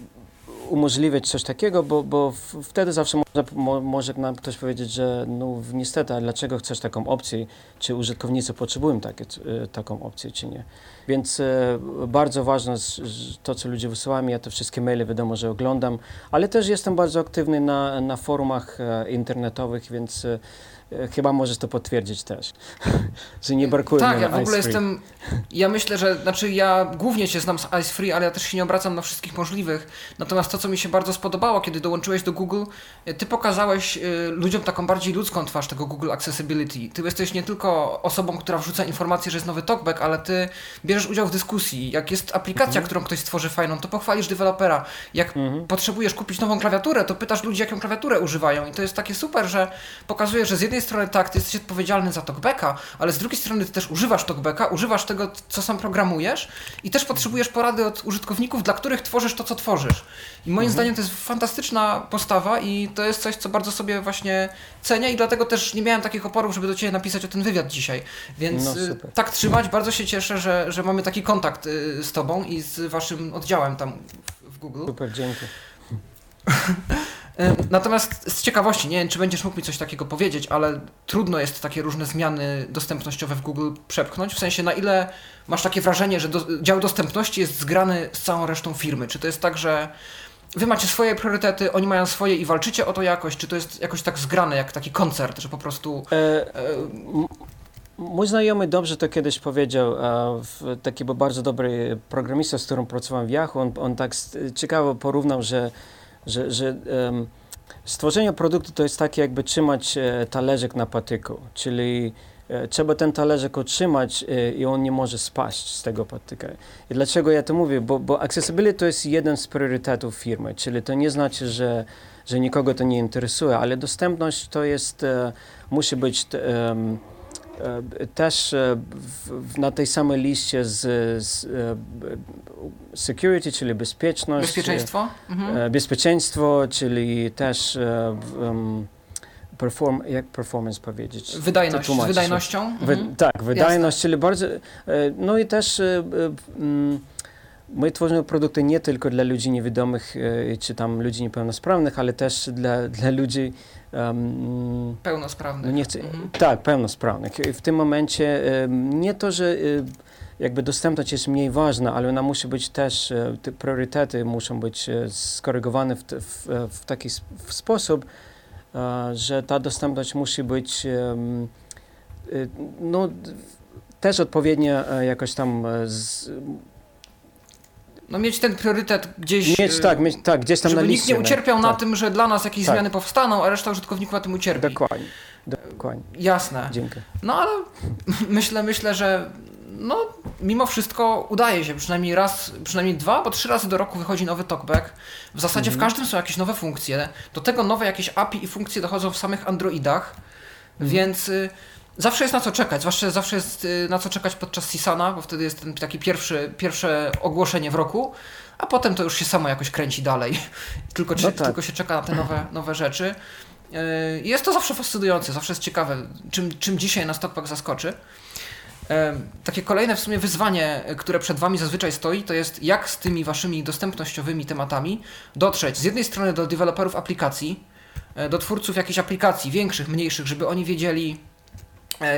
umożliwiać coś takiego, bo, bo wtedy zawsze może, może nam ktoś powiedzieć, że no niestety, a dlaczego chcesz taką opcję, czy użytkownicy potrzebują takie, taką opcję, czy nie. Więc e, bardzo ważne to, co ludzie wysyłają, ja te wszystkie maile wiadomo, że oglądam, ale też jestem bardzo aktywny na, na forumach e, internetowych, więc e, chyba możesz to potwierdzić też, że nie brakuje Tak, ja w ogóle jestem, ja myślę, że, znaczy ja głównie się znam z Ice Free, ale ja też się nie obracam na wszystkich możliwych. Natomiast to, co mi się bardzo spodobało, kiedy dołączyłeś do Google, ty pokazałeś ludziom taką bardziej ludzką twarz tego Google Accessibility. Ty jesteś nie tylko osobą, która wrzuca informację, że jest nowy talkback, ale ty bierzesz udział w dyskusji. Jak jest aplikacja, mhm. którą ktoś stworzy fajną, to pochwalisz dewelopera. Jak mhm. potrzebujesz kupić nową klawiaturę, to pytasz ludzi, jaką klawiaturę używają. I to jest takie super, że pokazuje, że z jednej strony tak, ty jesteś odpowiedzialny za talkbacka, ale z drugiej strony ty też używasz talkbacka, używasz tego, co sam programujesz i też potrzebujesz porady od użytkowników, dla których tworzysz to, co tworzysz. I moim mhm. zdaniem to jest fantastyczna postawa i to jest coś, co bardzo sobie właśnie cenię i dlatego też nie miałem takich oporów, żeby do Ciebie napisać o ten wywiad dzisiaj. Więc no, y, tak trzymać, bardzo się cieszę, że, że mamy taki kontakt y, z Tobą i z Waszym oddziałem tam w Google. Super, dzięki. Natomiast z ciekawości, nie wiem, czy będziesz mógł mi coś takiego powiedzieć, ale trudno jest takie różne zmiany dostępnościowe w Google przepchnąć. W sensie, na ile masz takie wrażenie, że do, dział dostępności jest zgrany z całą resztą firmy? Czy to jest tak, że wy macie swoje priorytety, oni mają swoje i walczycie o to jakoś? Czy to jest jakoś tak zgrane, jak taki koncert, że po prostu. E, e, Mój znajomy dobrze to kiedyś powiedział, taki był bardzo dobry programista, z którym pracowałem w Yahoo, on, on tak ciekawo porównał, że że, że um, stworzenie produktu to jest takie jakby trzymać e, talerzyk na patyku, czyli e, trzeba ten talerzyk utrzymać e, i on nie może spaść z tego patyka. I dlaczego ja to mówię? Bo, bo accessibility to jest jeden z priorytetów firmy, czyli to nie znaczy, że, że nikogo to nie interesuje, ale dostępność to jest, musi być też e, w, na tej samej liście z, z e, security, czyli bezpieczność. Bezpieczeństwo? Mhm. Bezpieczeństwo, czyli też um, perform, jak performance powiedzieć? Wydajność, z wydajnością? Wy, mhm. Tak, wydajność, Jasne. czyli bardzo, no i też um, My tworzymy produkty nie tylko dla ludzi niewidomych czy tam ludzi niepełnosprawnych, ale też dla, dla ludzi um, pełnosprawnych. No nie chcę, mhm. Tak, pełnosprawnych. W tym momencie nie to, że um, jakby dostępność jest mniej ważna, ale ona musi być też, e, te priorytety muszą być e, skorygowane w, w, w taki w sposób, że ta dostępność musi być no, też odpowiednio jakoś tam z, no mieć ten priorytet gdzieś. Mieć, tak, mieć, tak, gdzieś tam żeby na liście. nikt nie ucierpiał tak. na tym, że dla nas jakieś tak. zmiany powstaną, a reszta użytkowników na tym ucierpi. Dokładnie. Dokładnie. Jasne. Dziękuję. No ale myślę, myślę, że no, mimo wszystko udaje się, przynajmniej raz, przynajmniej dwa, bo trzy razy do roku wychodzi nowy talkback. W zasadzie mhm. w każdym są jakieś nowe funkcje. Do tego nowe jakieś API i funkcje dochodzą w samych Androidach, mhm. więc y, Zawsze jest na co czekać, zwłaszcza zawsze jest y, na co czekać podczas Sisana, bo wtedy jest ten taki pierwszy, pierwsze ogłoszenie w roku, a potem to już się samo jakoś kręci dalej. Tylko, no tak. tylko się czeka na te nowe, nowe rzeczy. Y, jest to zawsze fascynujące, zawsze jest ciekawe, czym, czym dzisiaj nas Talkback zaskoczy. Takie kolejne w sumie wyzwanie, które przed Wami zazwyczaj stoi, to jest jak z tymi Waszymi dostępnościowymi tematami dotrzeć z jednej strony do deweloperów aplikacji, do twórców jakichś aplikacji, większych, mniejszych, żeby oni wiedzieli, E,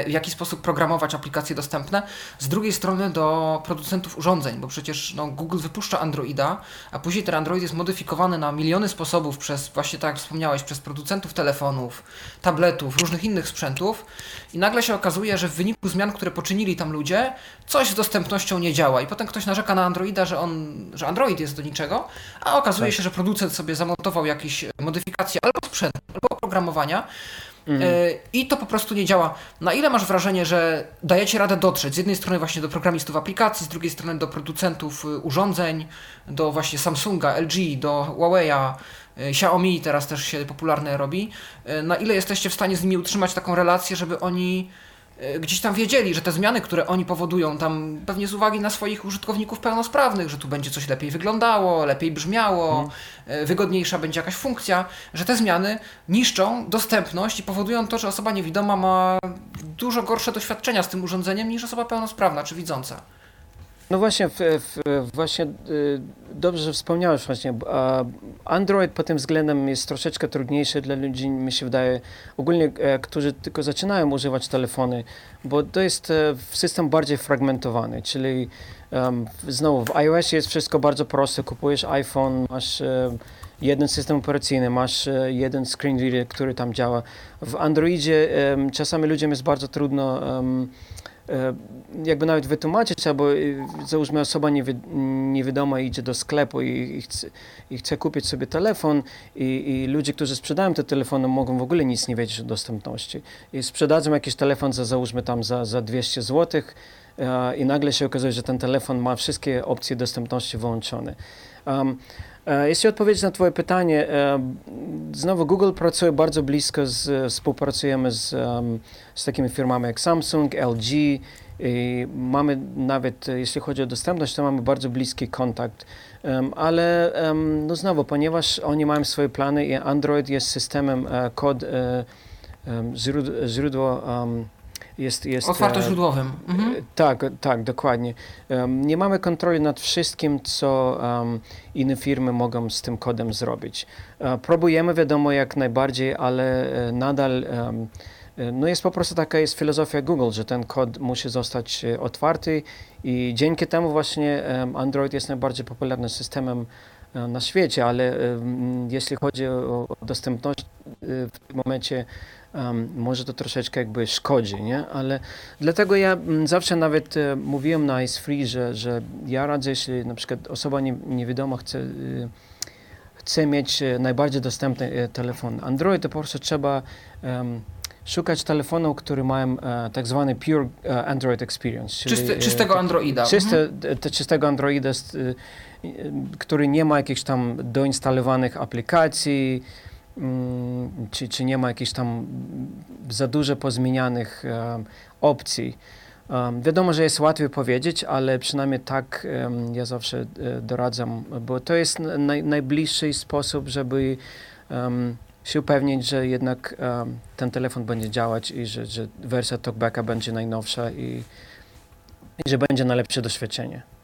w jaki sposób programować aplikacje dostępne, z drugiej strony do producentów urządzeń, bo przecież no, Google wypuszcza Androida, a później ten Android jest modyfikowany na miliony sposobów przez, właśnie tak jak wspomniałeś, przez producentów telefonów, tabletów, różnych innych sprzętów. I nagle się okazuje, że w wyniku zmian, które poczynili tam ludzie, coś z dostępnością nie działa. I potem ktoś narzeka na Androida, że, on, że Android jest do niczego, a okazuje tak. się, że producent sobie zamontował jakieś modyfikacje albo sprzętu, albo oprogramowania, Mhm. E, I to po prostu nie działa. Na ile masz wrażenie, że dajecie radę dotrzeć z jednej strony właśnie do programistów aplikacji, z drugiej strony do producentów y, urządzeń, do właśnie Samsunga, LG, do Huawei'a, y, Xiaomi teraz też się popularne robi. E, na ile jesteście w stanie z nimi utrzymać taką relację, żeby oni E, gdzieś tam wiedzieli, że te zmiany, które oni powodują, tam pewnie z uwagi na swoich użytkowników pełnosprawnych, że tu będzie coś lepiej wyglądało, lepiej brzmiało, mm. wygodniejsza będzie jakaś funkcja, że te zmiany niszczą dostępność i powodują to, że osoba niewidoma ma dużo gorsze doświadczenia z tym urządzeniem niż osoba pełnosprawna czy widząca. No właśnie, w, w, właśnie y, dobrze, że wspomniałeś właśnie. Android pod tym względem jest troszeczkę trudniejszy dla ludzi, mi się wydaje, ogólnie, e, którzy tylko zaczynają używać telefony, bo to jest e, system bardziej fragmentowany, czyli um, znowu w iOS jest wszystko bardzo proste, kupujesz iPhone, masz e, jeden system operacyjny, masz jeden screen reader, który tam działa. W Androidzie em, czasami ludziom jest bardzo trudno e, jakby nawet wytłumaczyć, albo e, załóżmy osoba niewi niewidoma idzie do sklepu i, i, chce, i chce kupić sobie telefon i, i ludzie, którzy sprzedają te telefony mogą w ogóle nic nie wiedzieć o dostępności. I sprzedadzą jakiś telefon za załóżmy tam za, za 200 zł i nagle się okazuje, że ten telefon ma wszystkie opcje dostępności wyłączone. Um, E, jeśli odpowiedzieć na Twoje pytanie, e, znowu Google pracuje bardzo blisko, z, współpracujemy z, z takimi firmami jak Samsung, LG i mamy nawet, jeśli chodzi o dostępność, to mamy bardzo bliski kontakt. Ale no znowu, ponieważ oni mają swoje plany i Android jest systemem e, kod, źródło jest... jest Otwartoźródłowym. Mhm. Tak, tak, dokładnie. nie mamy kontroli nad wszystkim, co inne firmy mogą z tym kodem zrobić. E, próbujemy, wiadomo, jak najbardziej, ale e, nadal e, no jest po prostu taka jest filozofia Google, że ten kod musi zostać otwarty i dzięki temu właśnie Android jest najbardziej popularnym systemem na świecie, ale jeśli chodzi o dostępność w tym momencie um, może to troszeczkę jakby szkodzi, nie? Ale dlatego ja m, zawsze nawet e, mówiłem na Ice Free, że, że ja radzę, jeśli na przykład osoba nie, niewidoma chce, y, chce mieć e, najbardziej dostępny e, telefon Android, to po prostu trzeba um, szukać telefonów, które mają e, tak zwany pure e, Android experience. Czyli, Czysty, czystego Androida. Czyste, mhm. te, czystego Androida, który nie ma jakichś tam doinstalowanych aplikacji, Mm, czy, czy nie ma jakichś tam za dużo pozmienianych um, opcji. Um, wiadomo, że jest łatwiej powiedzieć, ale przynajmniej tak um, ja zawsze e, doradzam, bo to jest naj, najbliższy sposób, żeby się upewnić, że jednak ten telefon będzie działać i że, że wersja TalkBacka będzie najnowsza i, i że będzie najlepsze doświadczenie.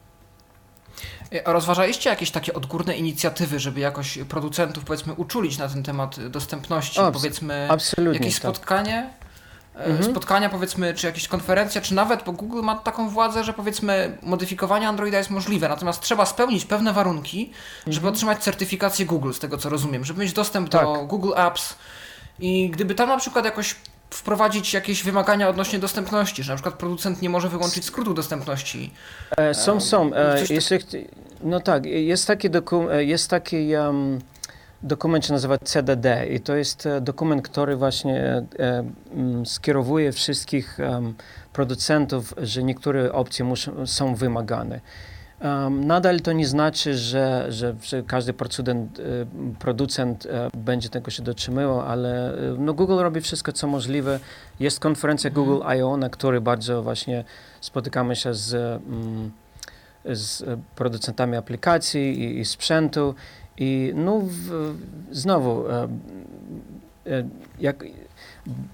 A rozważaliście jakieś takie odgórne inicjatywy, żeby jakoś producentów powiedzmy uczulić na ten temat dostępności? Abs powiedzmy jakieś tak. spotkanie? E, mhm. Spotkania powiedzmy, czy jakieś konferencja, czy nawet, bo Google ma taką władzę, że powiedzmy modyfikowanie Androida jest możliwe, natomiast trzeba spełnić pewne warunki, mhm. żeby otrzymać certyfikację Google, z tego co rozumiem, żeby mieć dostęp tak. do Google Apps i gdyby tam na przykład jakoś wprowadzić jakieś wymagania odnośnie dostępności, że na przykład producent nie może wyłączyć skrótu dostępności. E, są, są. E, jeśli, no tak, jest taki, dokum, e, jest taki um, dokument, się nazywa CDD i to jest e, dokument, który właśnie e, mm, skierowuje wszystkich um, producentów, że niektóre opcje muszą, są wymagane. Um, nadal to nie znaczy, że, że, że każdy producent, producent będzie tego się dotrzymywał, ale no Google robi wszystko, co możliwe. Jest konferencja mhm. Google I.O., na której bardzo właśnie spotykamy się z, z producentami aplikacji i, i sprzętu. I no, w, znowu, e, e, jak,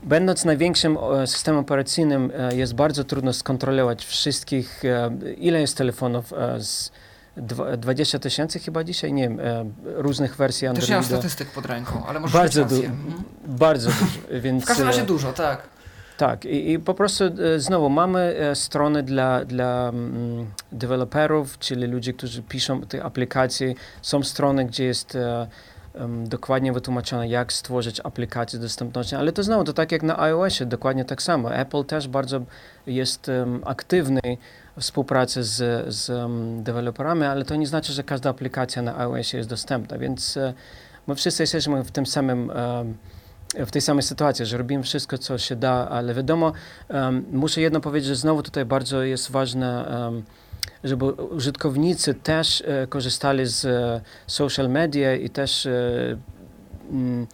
będąc największym e, systemem operacyjnym, jest bardzo trudno skontrolować wszystkich, ile jest telefonów z 20 tysięcy chyba dzisiaj, nie wiem, różnych wersji Androida. Też nie mam statystyk pod ręką, ale może bardzo, du mhm. bardzo dużo. Więc, w każdym razie dużo, tak. Tak, i, i po prostu e, znowu mamy e, strony dla, dla mm, deweloperów, czyli ludzi, którzy piszą te aplikacje. Są strony, gdzie jest e, dokładnie wytłumaczone, jak stworzyć aplikację dostępności, ale to znowu, to tak jak na iOSie, dokładnie tak samo. Apple też bardzo jest um, aktywny w współpracy z, z um, deweloperami, ale to nie znaczy, że każda aplikacja na iOSie jest dostępna, więc uh, my wszyscy jesteśmy w tym samym um, w tej samej sytuacji, że robimy wszystko, co się da, ale wiadomo, um, muszę jedno powiedzieć, że znowu tutaj bardzo jest ważne, um, żeby użytkownicy też e, korzystali z e, social media i też e, m,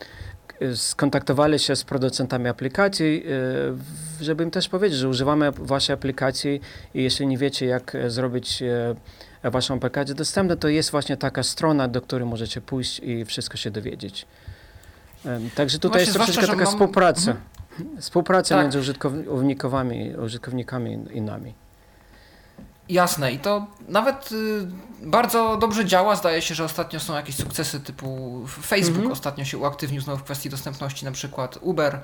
skontaktowali się z producentami aplikacji, e, żeby im też powiedzieć, że używamy waszej aplikacji i jeśli nie wiecie, jak e, zrobić e, waszą aplikację dostępną, to jest właśnie taka strona, do której możecie pójść i wszystko się dowiedzieć. Także tutaj Właśnie, jest troszeczkę taka mam... współpraca. Mhm. Współpraca tak. między użytkownikami, użytkownikami i nami. Jasne i to nawet y, bardzo dobrze działa. Zdaje się, że ostatnio są jakieś sukcesy typu Facebook Mhm. ostatnio się uaktywnił znowu w kwestii dostępności, na przykład Uber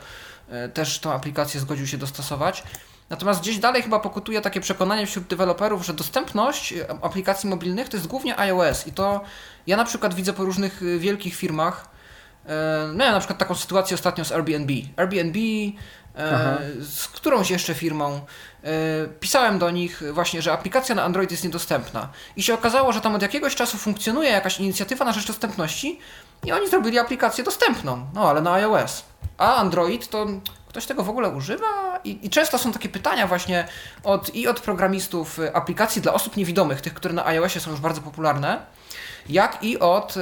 y, też tą aplikację zgodził się dostosować. Natomiast gdzieś dalej chyba pokutuje takie przekonanie wśród deweloperów, że dostępność y, aplikacji mobilnych to jest głównie iOS i to ja na przykład widzę po różnych y, wielkich firmach. Y, Miałem na przykład taką sytuację ostatnio z Airbnb. Airbnb Aha. e, z którąś jeszcze firmą. e, Pisałem do nich właśnie, że aplikacja na Android jest niedostępna. I się okazało, że tam od jakiegoś czasu funkcjonuje jakaś inicjatywa na rzecz dostępności i oni zrobili aplikację dostępną, no ale na iOS. A Android to ktoś tego w ogóle używa? I, i często są takie pytania właśnie od, i od programistów e, aplikacji dla osób niewidomych, tych, które na iOSie są już bardzo popularne, jak i od e,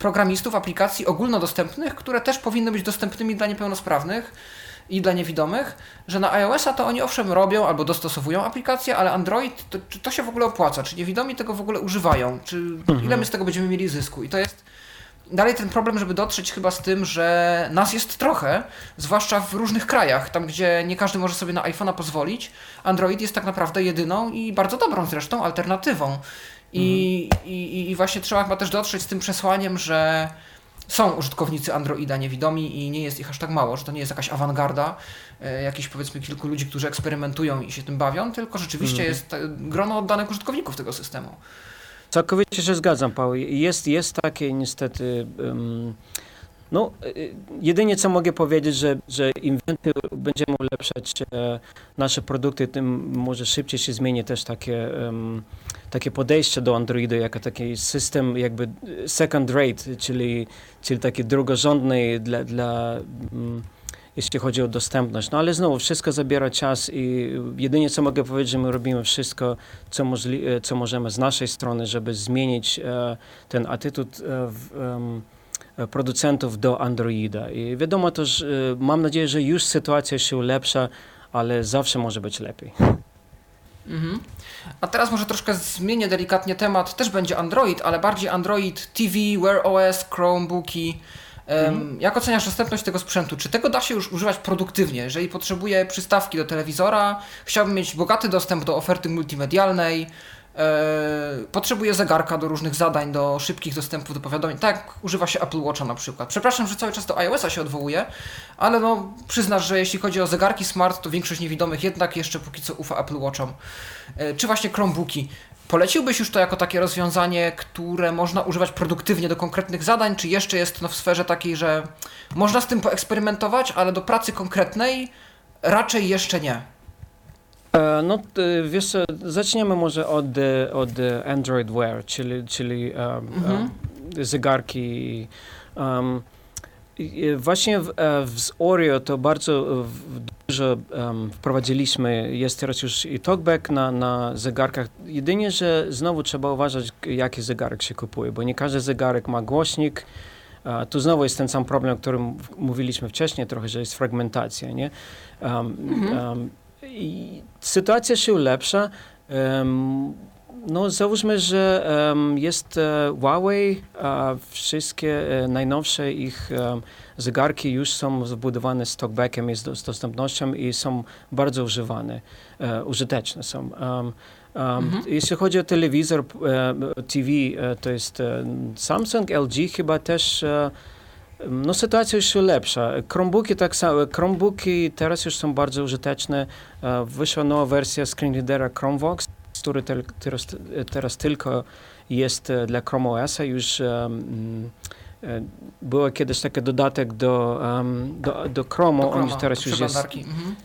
programistów aplikacji ogólnodostępnych, które też powinny być dostępnymi dla niepełnosprawnych i dla niewidomych, że na iOS-a to oni owszem robią albo dostosowują aplikację, ale Android, to, czy to się w ogóle opłaca? Czy niewidomi tego w ogóle używają? Czy ile my z tego będziemy mieli zysku? I to jest dalej ten problem, żeby dotrzeć chyba z tym, że nas jest trochę, zwłaszcza w różnych krajach, tam gdzie nie każdy może sobie na iPhone'a pozwolić. Android jest tak naprawdę jedyną i bardzo dobrą zresztą alternatywą. I, i, I właśnie trzeba chyba też dotrzeć z tym przesłaniem, że są użytkownicy Androida niewidomi i nie jest ich aż tak mało, że to nie jest jakaś awangarda, e, jakichś powiedzmy kilku ludzi, którzy eksperymentują i się tym bawią, tylko rzeczywiście jest e, grono oddanych użytkowników tego systemu. Całkowicie się zgadzam, Paweł. Jest, jest takie niestety. Um, no, y, jedynie co mogę powiedzieć, że, że im więcej będziemy ulepszać e, nasze produkty, tym może szybciej się zmieni też takie, takie podejście do Androidu, jako taki system jakby second rate, czyli, czyli taki drugorzędny dla, dla mm, jeśli chodzi o dostępność. No ale znowu, wszystko zabiera czas i jedynie co mogę powiedzieć, że my robimy wszystko, co, możli, e, co możemy z naszej strony, żeby zmienić e, ten attitud e, w, producentów do Androida. I wiadomo też, e, mam nadzieję, że już sytuacja się ulepsza, ale zawsze może być lepiej. Mhm. A teraz może troszkę zmienię delikatnie temat. Też będzie Android, ale bardziej Android TV, Wear OS, Chromebooki. Em, Jak oceniasz dostępność tego sprzętu? Czy tego da się już używać produktywnie? Jeżeli potrzebuję przystawki do telewizora, chciałbym mieć bogaty dostęp do oferty multimedialnej, e, potrzebuję zegarka do różnych zadań, do szybkich dostępów do powiadomień, tak używa się Apple Watcha na przykład. Przepraszam, że cały czas do iOS-a się odwołuję, ale no przyznasz, że jeśli chodzi o zegarki smart, to większość niewidomych jednak jeszcze póki co ufa Apple Watchom. E, Czy właśnie Chromebooki? Poleciłbyś już to jako takie rozwiązanie, które można używać produktywnie do konkretnych zadań, czy jeszcze jest no, w sferze takiej, że można z tym poeksperymentować, ale do pracy konkretnej raczej jeszcze nie? E, No, wiesz, zaczniemy może od, e, od Android Wear, czyli, czyli Mhm. zegarki. Um, właśnie w, e, w z Oreo to bardzo dużo em, wprowadziliśmy. Jest teraz już i talkback na, na zegarkach. Jedynie, że znowu trzeba uważać, jaki zegarek się kupuje, bo nie każdy zegarek ma głośnik. E, Tu znowu jest ten sam problem, o którym mówiliśmy wcześniej, trochę, że jest fragmentacja, nie? Um, um, i sytuacja się ulepsza. Em, no, załóżmy, że em, jest e, Huawei, a wszystkie e, najnowsze ich zegarki już są zbudowane z talkbackiem, jest do- z dostępnością i są bardzo używane, e, użyteczne są. Em, Mhm. Jeśli chodzi o telewizor, TV, to jest Samsung, LG chyba też no sytuacja już lepsza. Chromebooki tak samo. Chromebooki teraz już są bardzo użyteczne. E, Wyszła nowa wersja screen readera Chromevox, który tel, teraz, teraz tylko jest e, dla Chrome OS-a. Już um, było kiedyś taki dodatek do, um, do, do Chrome, Do on Chroma, teraz już jest. Mhm.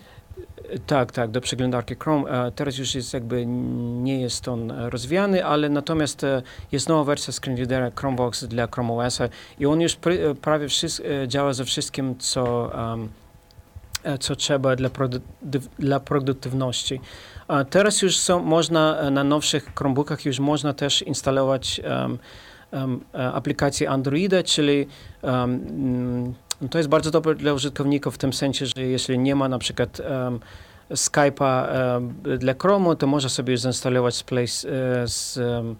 Tak, tak, do przeglądarki Chrome. E, Teraz już jest jakby nie jest on e, rozwijany, ale natomiast e, jest nowa wersja screenreadera Chromebox dla Chrome OS-a i on już prawie wszystko, działa ze wszystkim, co, co trzeba dla, dla produktywności. Teraz już są, można na nowszych Chromebookach już można też instalować e, aplikację Androida, czyli em, mm, to jest bardzo dobre dla użytkowników w tym sensie, że jeśli nie ma na przykład um, Skype'a em, dla Chromu, to można sobie zainstalować z, Play, e, z, em,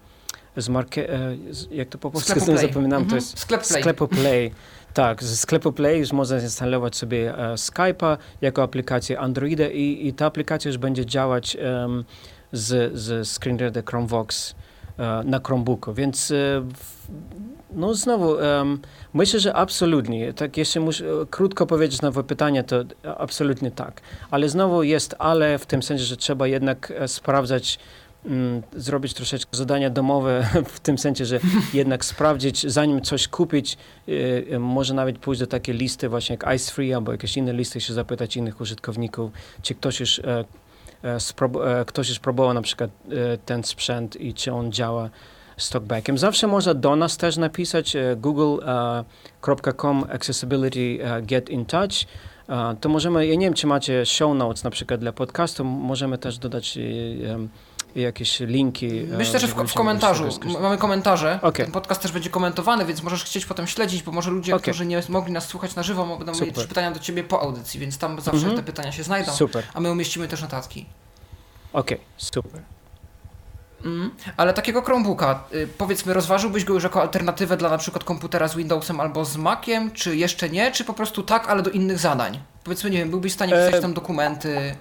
z, marke, e, z jak to po polsku Play. zapominam, to Mhm. jest Sklep Play. sklepu Play. Tak, ze sklepu Play już można zainstalować sobie e, Skype'a jako aplikację Androida i, i ta aplikacja już będzie działać em, z, z screen reader Chromevox na Chromebooku, więc e, no znowu, myślę, że absolutnie. Tak, jeśli muszę krótko powiedzieć na pytanie, to absolutnie tak. Ale znowu jest ale w tym sensie, że trzeba jednak sprawdzać mm, zrobić troszeczkę zadania domowe, w tym sensie, że jednak sprawdzić, zanim coś kupić, może nawet pójść do takiej listy właśnie jak Ice Free albo jakieś inne listy, się zapytać innych użytkowników, czy ktoś już, e, e, e ktoś już próbował na przykład e, ten sprzęt i czy on działa z talkbackiem. Zawsze można do nas też napisać e, google.com e, accessibility get in touch. To możemy, ja nie wiem, czy macie show notes na przykład dla podcastu, możemy też dodać jakieś linki. Myślę, że w, w komentarzu. Mamy komentarze. Okay. Ten podcast też będzie komentowany, więc możesz chcieć potem śledzić, bo może ludzie, okay. którzy nie mogli nas słuchać na żywo, będą mieli też pytania do ciebie po audycji, więc tam zawsze mm -hmm. te pytania się znajdą. Super. A my umieścimy też notatki. Okej, okay. super. Mm, ale takiego Chromebooka, y, powiedzmy, rozważyłbyś go już jako alternatywę dla na przykład komputera z Windowsem albo z Maciem, czy jeszcze nie, czy po prostu tak, ale do innych zadań? Powiedzmy, nie wiem, byłbyś w stanie pisać e... tam dokumenty.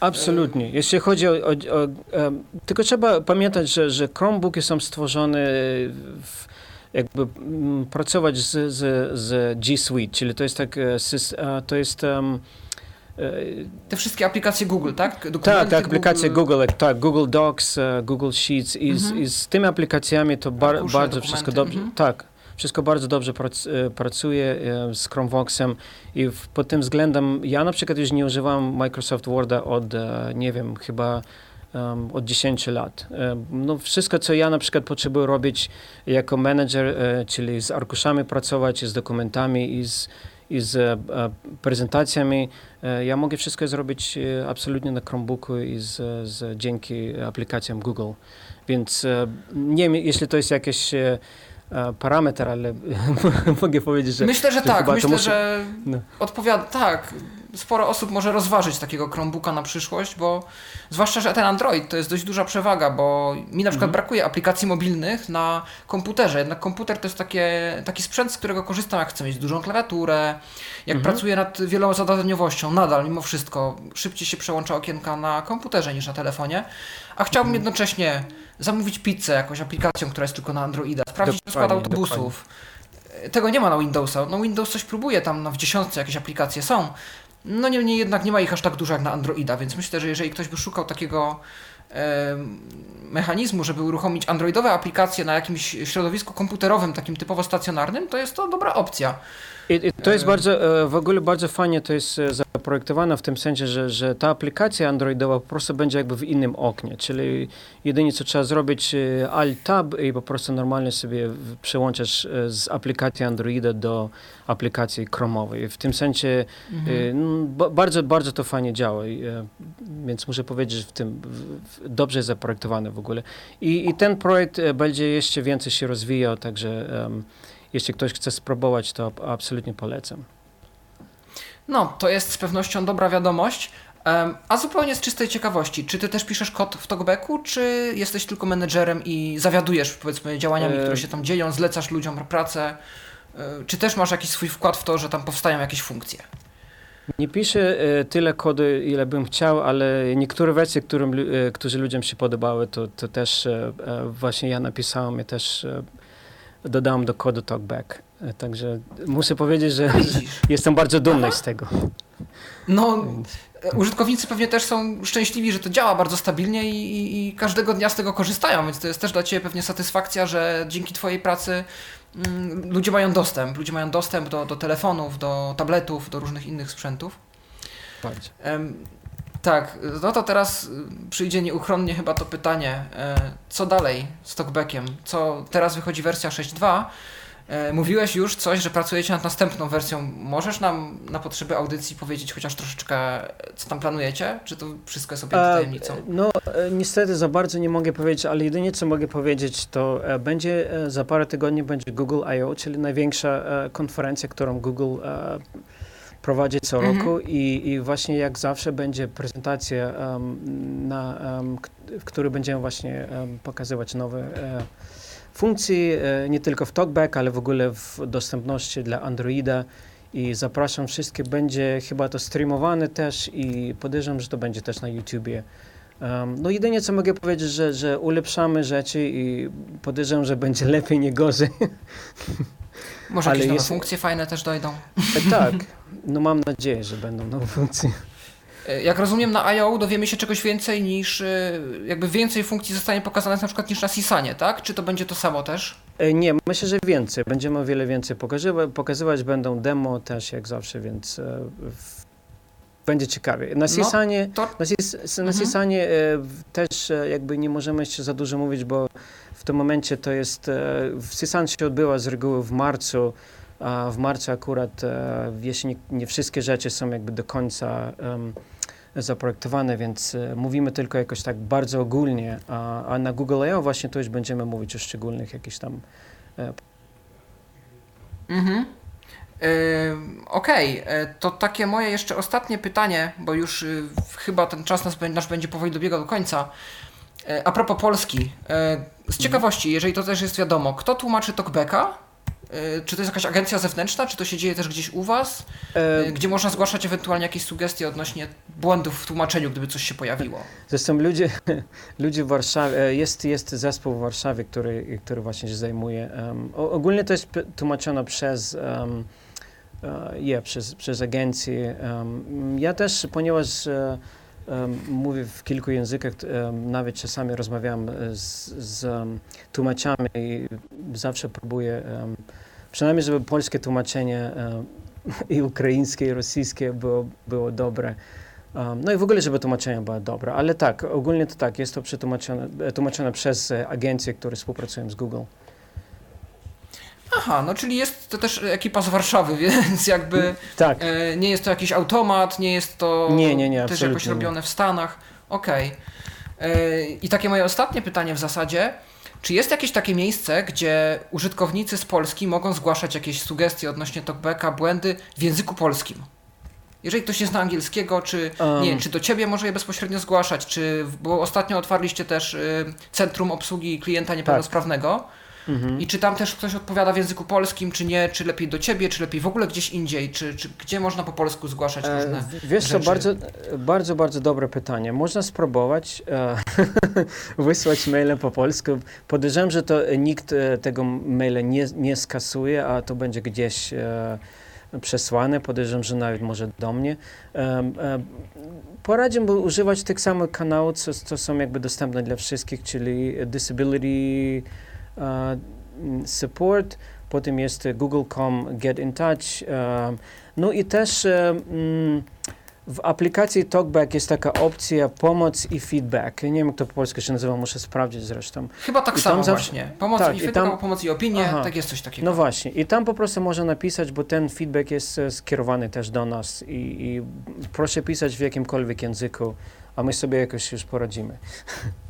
Absolutnie. Jeśli chodzi o, o, o, Tylko trzeba pamiętać, że, że Chromebooki są stworzone w, jakby pracować z, z, z G Suite, czyli to jest tak, e, to jest um, te wszystkie aplikacje Google, tak? Dokumenty tak, aplikacje Google, Google tak, Google Docs, e, Google Sheets i, z, mhm. i z tymi aplikacjami to bar, bardzo wszystko dobrze, mhm. tak, wszystko bardzo dobrze prac, e, pracuje e, z Chromevoxem i w, pod tym względem ja na przykład już nie używam Microsoft Worda od, nie wiem, chyba um, od 10 lat. No, wszystko, co ja na przykład potrzebuję robić jako menedżer, czyli z arkuszami pracować, z dokumentami i z i z e, prezentacjami. E, ja mogę wszystko zrobić e, absolutnie na Chromebooku i z, z, dzięki aplikacjom Google. Więc nie wiem, jeśli to jest jakiś parametr, ale mogę powiedzieć, że... Myślę, że, że tak. Myślę, musi... że no. odpowiada... Tak, sporo osób może rozważyć takiego Chromebooka na przyszłość, bo zwłaszcza, że ten Android to jest dość duża przewaga, bo mi na przykład mhm. brakuje aplikacji mobilnych na komputerze. Jednak komputer to jest takie, taki sprzęt, z którego korzystam, jak chcę mieć dużą klawiaturę, jak mhm. pracuję nad wielozadaniowością, nadal mimo wszystko szybciej się przełącza okienka na komputerze niż na telefonie, a chciałbym mhm. jednocześnie zamówić pizzę jakąś aplikacją, która jest tylko na Androida, sprawdzić rozkład autobusów. Dokładnie. Tego nie ma na Windowsa. No Windows coś próbuje, tam w dziesiątce jakieś aplikacje są, no niemniej jednak nie ma ich aż tak dużo jak na Androida, więc myślę, że jeżeli ktoś by szukał takiego mechanizmu, żeby uruchomić androidowe aplikacje na jakimś środowisku komputerowym, takim typowo stacjonarnym, to jest to dobra opcja. I, i to jest bardzo, e, w ogóle bardzo fajnie to jest e, zaprojektowane w tym sensie, że, że ta aplikacja androidowa po prostu będzie jakby w innym oknie, czyli jedynie co trzeba zrobić e, Alt-Tab i po prostu normalnie sobie przełączasz z aplikacji Androida do aplikacji Chrome'owej. W tym sensie mhm. no, bardzo, bardzo to fajnie działa, więc muszę powiedzieć, że w tym dobrze jest zaprojektowane w ogóle. I, i ten projekt będzie jeszcze więcej się rozwijał, także um, jeśli ktoś chce spróbować, to absolutnie polecam. No, to jest z pewnością dobra wiadomość. A zupełnie z czystej ciekawości, czy ty też piszesz kod w Talkbacku, czy jesteś tylko menedżerem i zawiadujesz powiedzmy działaniami, e... które się tam dzieją, zlecasz ludziom pracę, e, czy też masz jakiś swój wkład w to, że tam powstają jakieś funkcje? Nie piszę e, tyle kodu, ile bym chciał, ale niektóre wersje, którym, e, którzy ludziom się podobały, to, to też właśnie ja napisałem, ja też dodałem do kodu TalkBack. E, także muszę powiedzieć, że jestem bardzo dumny Aha. z tego. No, użytkownicy pewnie też są szczęśliwi, że to działa bardzo stabilnie i, i, i, każdego dnia z tego korzystają, więc to jest też dla Ciebie pewnie satysfakcja, że dzięki Twojej pracy mm, ludzie mają dostęp. Ludzie mają dostęp do, do telefonów, do tabletów, do różnych innych sprzętów. Bardzo. Tak, no to teraz y, przyjdzie nieuchronnie chyba to pytanie, e, co dalej z Talkbackiem? Co teraz wychodzi wersja 6.2? E, mówiłeś już coś, że pracujecie nad następną wersją. Możesz nam na potrzeby audycji powiedzieć chociaż troszeczkę, co tam planujecie? Czy to wszystko jest objęte tajemnicą? No, e, niestety za bardzo nie mogę powiedzieć, ale jedynie co mogę powiedzieć, to będzie za parę tygodni będzie Google I.O., czyli największa konferencja, którą Google prowadzi co mhm. roku i, i właśnie jak zawsze będzie prezentacja, um, na, um, w której będziemy właśnie um, pokazywać nowe e, funkcje, e, nie tylko w TalkBack, ale w ogóle w dostępności dla Androida i zapraszam wszystkich, będzie chyba to streamowane też i podejrzewam, że to będzie też na YouTubie Um, no jedynie co mogę powiedzieć, że, że ulepszamy rzeczy i podejrzewam, że będzie lepiej, nie gorzej. Może jakieś nowe jest... funkcje fajne też dojdą. E, tak, no mam nadzieję, że będą nowe funkcje. E, jak rozumiem, na IO dowiemy się czegoś więcej niż, e, jakby więcej funkcji zostanie pokazanych na przykład niż na Sisanie, tak? Czy to będzie to samo też? Nie, myślę, że więcej. Będziemy o wiele więcej pokazywać. Pokazywać będą demo też jak zawsze, więc będzie ciekawie. Na Sisanie, no, to... na, Sis, na mhm. też jakby nie możemy jeszcze za dużo mówić, bo w tym momencie to jest, w Sisan się odbyła z reguły w marcu, w marcu akurat, e, jeśli nie, nie wszystkie rzeczy są jakby do końca um, zaprojektowane, więc e, mówimy tylko jakoś tak bardzo ogólnie, a, a na Google I.O. właśnie to już będziemy mówić o szczególnych jakichś tam e, Mhm. Okej, okay. to takie moje jeszcze ostatnie pytanie, bo już chyba ten czas nas, nasz będzie powoli dobiegał do końca. Yy, a propos Polski, z ciekawości, jeżeli to też jest wiadomo, kto tłumaczy Talkbacka? E, czy to jest jakaś agencja zewnętrzna, czy to się dzieje też gdzieś u Was? E... Gdzie można zgłaszać ewentualnie jakieś sugestie odnośnie błędów w tłumaczeniu, gdyby coś się pojawiło? Zresztą ludzie, ludzie w Warszawie, e, jest, jest zespół w Warszawie, który, który właśnie się zajmuje. Um, ogólnie to jest tłumaczone przez, um, yeah, przez, przez agencję. Um, ja też, ponieważ uh, mówię w kilku językach, nawet czasami rozmawiam z, z tłumaczami i zawsze próbuję, przynajmniej żeby polskie tłumaczenie i ukraińskie, i rosyjskie było, było dobre. No i w ogóle, żeby tłumaczenie było dobre. Ale tak, ogólnie to tak, jest to przetłumaczone tłumaczone przez e, agencje, które współpracują z Google. Aha, no czyli jest to też ekipa z Warszawy, więc jakby tak. e, nie jest to jakiś automat, nie jest to nie, nie, nie, też jakoś robione w Stanach. Okej. Okay. E, I takie moje ostatnie pytanie w zasadzie. Czy jest jakieś takie miejsce, gdzie użytkownicy z Polski mogą zgłaszać jakieś sugestie odnośnie talkbacka, błędy w języku polskim? Jeżeli ktoś nie zna angielskiego, czy um. nie, czy do ciebie może je bezpośrednio zgłaszać, czy bo ostatnio otwarliście też y, Centrum Obsługi Klienta Niepełnosprawnego. Tak. Mhm. I czy tam też ktoś odpowiada w języku polskim, czy nie, czy lepiej do ciebie, czy lepiej w ogóle gdzieś indziej, czy, czy gdzie można po polsku zgłaszać e, różne e, Wiesz rzeczy? co, bardzo, bardzo, bardzo dobre pytanie. Można spróbować e, wysłać maile po polsku. Podejrzewam, że to nikt e, tego maila nie, nie skasuje, a to będzie gdzieś e, przesłane. Podejrzewam, że nawet może do mnie. E, poradziłbym używać tych samych kanałów, co, co są jakby dostępne dla wszystkich, czyli disability support, potem jest google.com get in touch. No i też mm, w aplikacji TalkBack jest taka opcja pomoc i feedback. Nie wiem, jak to po polsku się nazywa, muszę sprawdzić zresztą. Chyba tak I samo zawsze... właśnie. Pomoc tak, i feedback, tam... pomoc i opinie, Aha. tak jest coś takiego. No właśnie. I tam po prostu można napisać, bo ten feedback jest e, skierowany też do nas i, i proszę pisać w jakimkolwiek języku, a my sobie jakoś już poradzimy.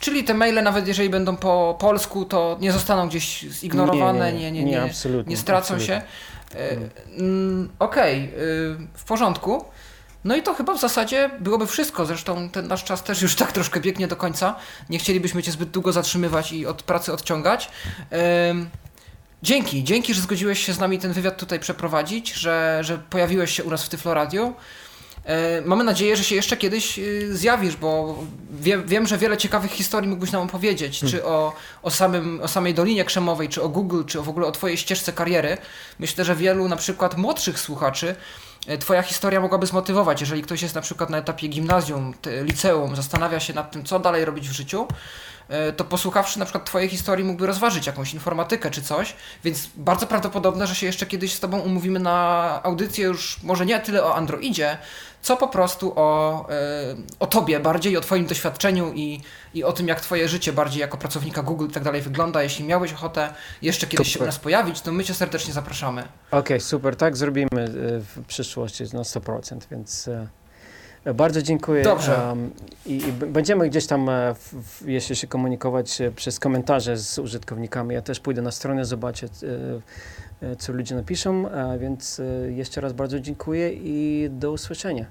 Czyli te maile, nawet jeżeli będą po polsku, to nie zostaną gdzieś zignorowane, nie, nie, nie, nie, stracą się. E, mm, Okej, okay, w porządku. No i to chyba w zasadzie byłoby wszystko. Zresztą ten nasz czas też już tak troszkę biegnie do końca. Nie chcielibyśmy Cię zbyt długo zatrzymywać i od pracy odciągać. Dzięki, dzięki, że zgodziłeś się z nami ten wywiad tutaj przeprowadzić, że, że pojawiłeś się u nas w Tyflo Radio. E, mamy nadzieję, że się jeszcze kiedyś e, zjawisz, bo wie, wiem, że wiele ciekawych historii mógłbyś nam opowiedzieć, hmm. czy o, o, samym, o samej Dolinie Krzemowej, czy o Google, czy w ogóle o Twojej ścieżce kariery. Myślę, że wielu na przykład młodszych słuchaczy e, Twoja historia mogłaby zmotywować, jeżeli ktoś jest na przykład na etapie gimnazjum, liceum, zastanawia się nad tym, co dalej robić w życiu, to posłuchawszy na przykład Twojej historii mógłby rozważyć jakąś informatykę czy coś, więc bardzo prawdopodobne, że się jeszcze kiedyś z Tobą umówimy na audycję już może nie tyle o Androidzie, co po prostu o, e, o Tobie bardziej, o Twoim doświadczeniu i, i o tym, jak Twoje życie bardziej jako pracownika Google i tak dalej wygląda. Jeśli miałeś ochotę jeszcze kiedyś super. się u nas pojawić, to my Cię serdecznie zapraszamy. Okej, okay, super, tak zrobimy e, w przyszłości na 100%, więc... Bardzo dziękuję. Dobrze. Um, i, i, będziemy gdzieś tam, e, w, w, jeśli się komunikować e, przez komentarze z użytkownikami. Ja też pójdę na stronę, zobaczę, e, co ludzie napiszą, więc jeszcze raz bardzo dziękuję i do usłyszenia.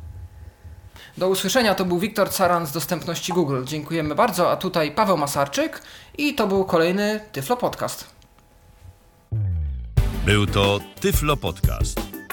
Do usłyszenia to był Wiktor Caran z dostępności Google. Dziękujemy bardzo, a tutaj Paweł Masarczyk i to był kolejny Tyflo Podcast. Był to Tyflo Podcast.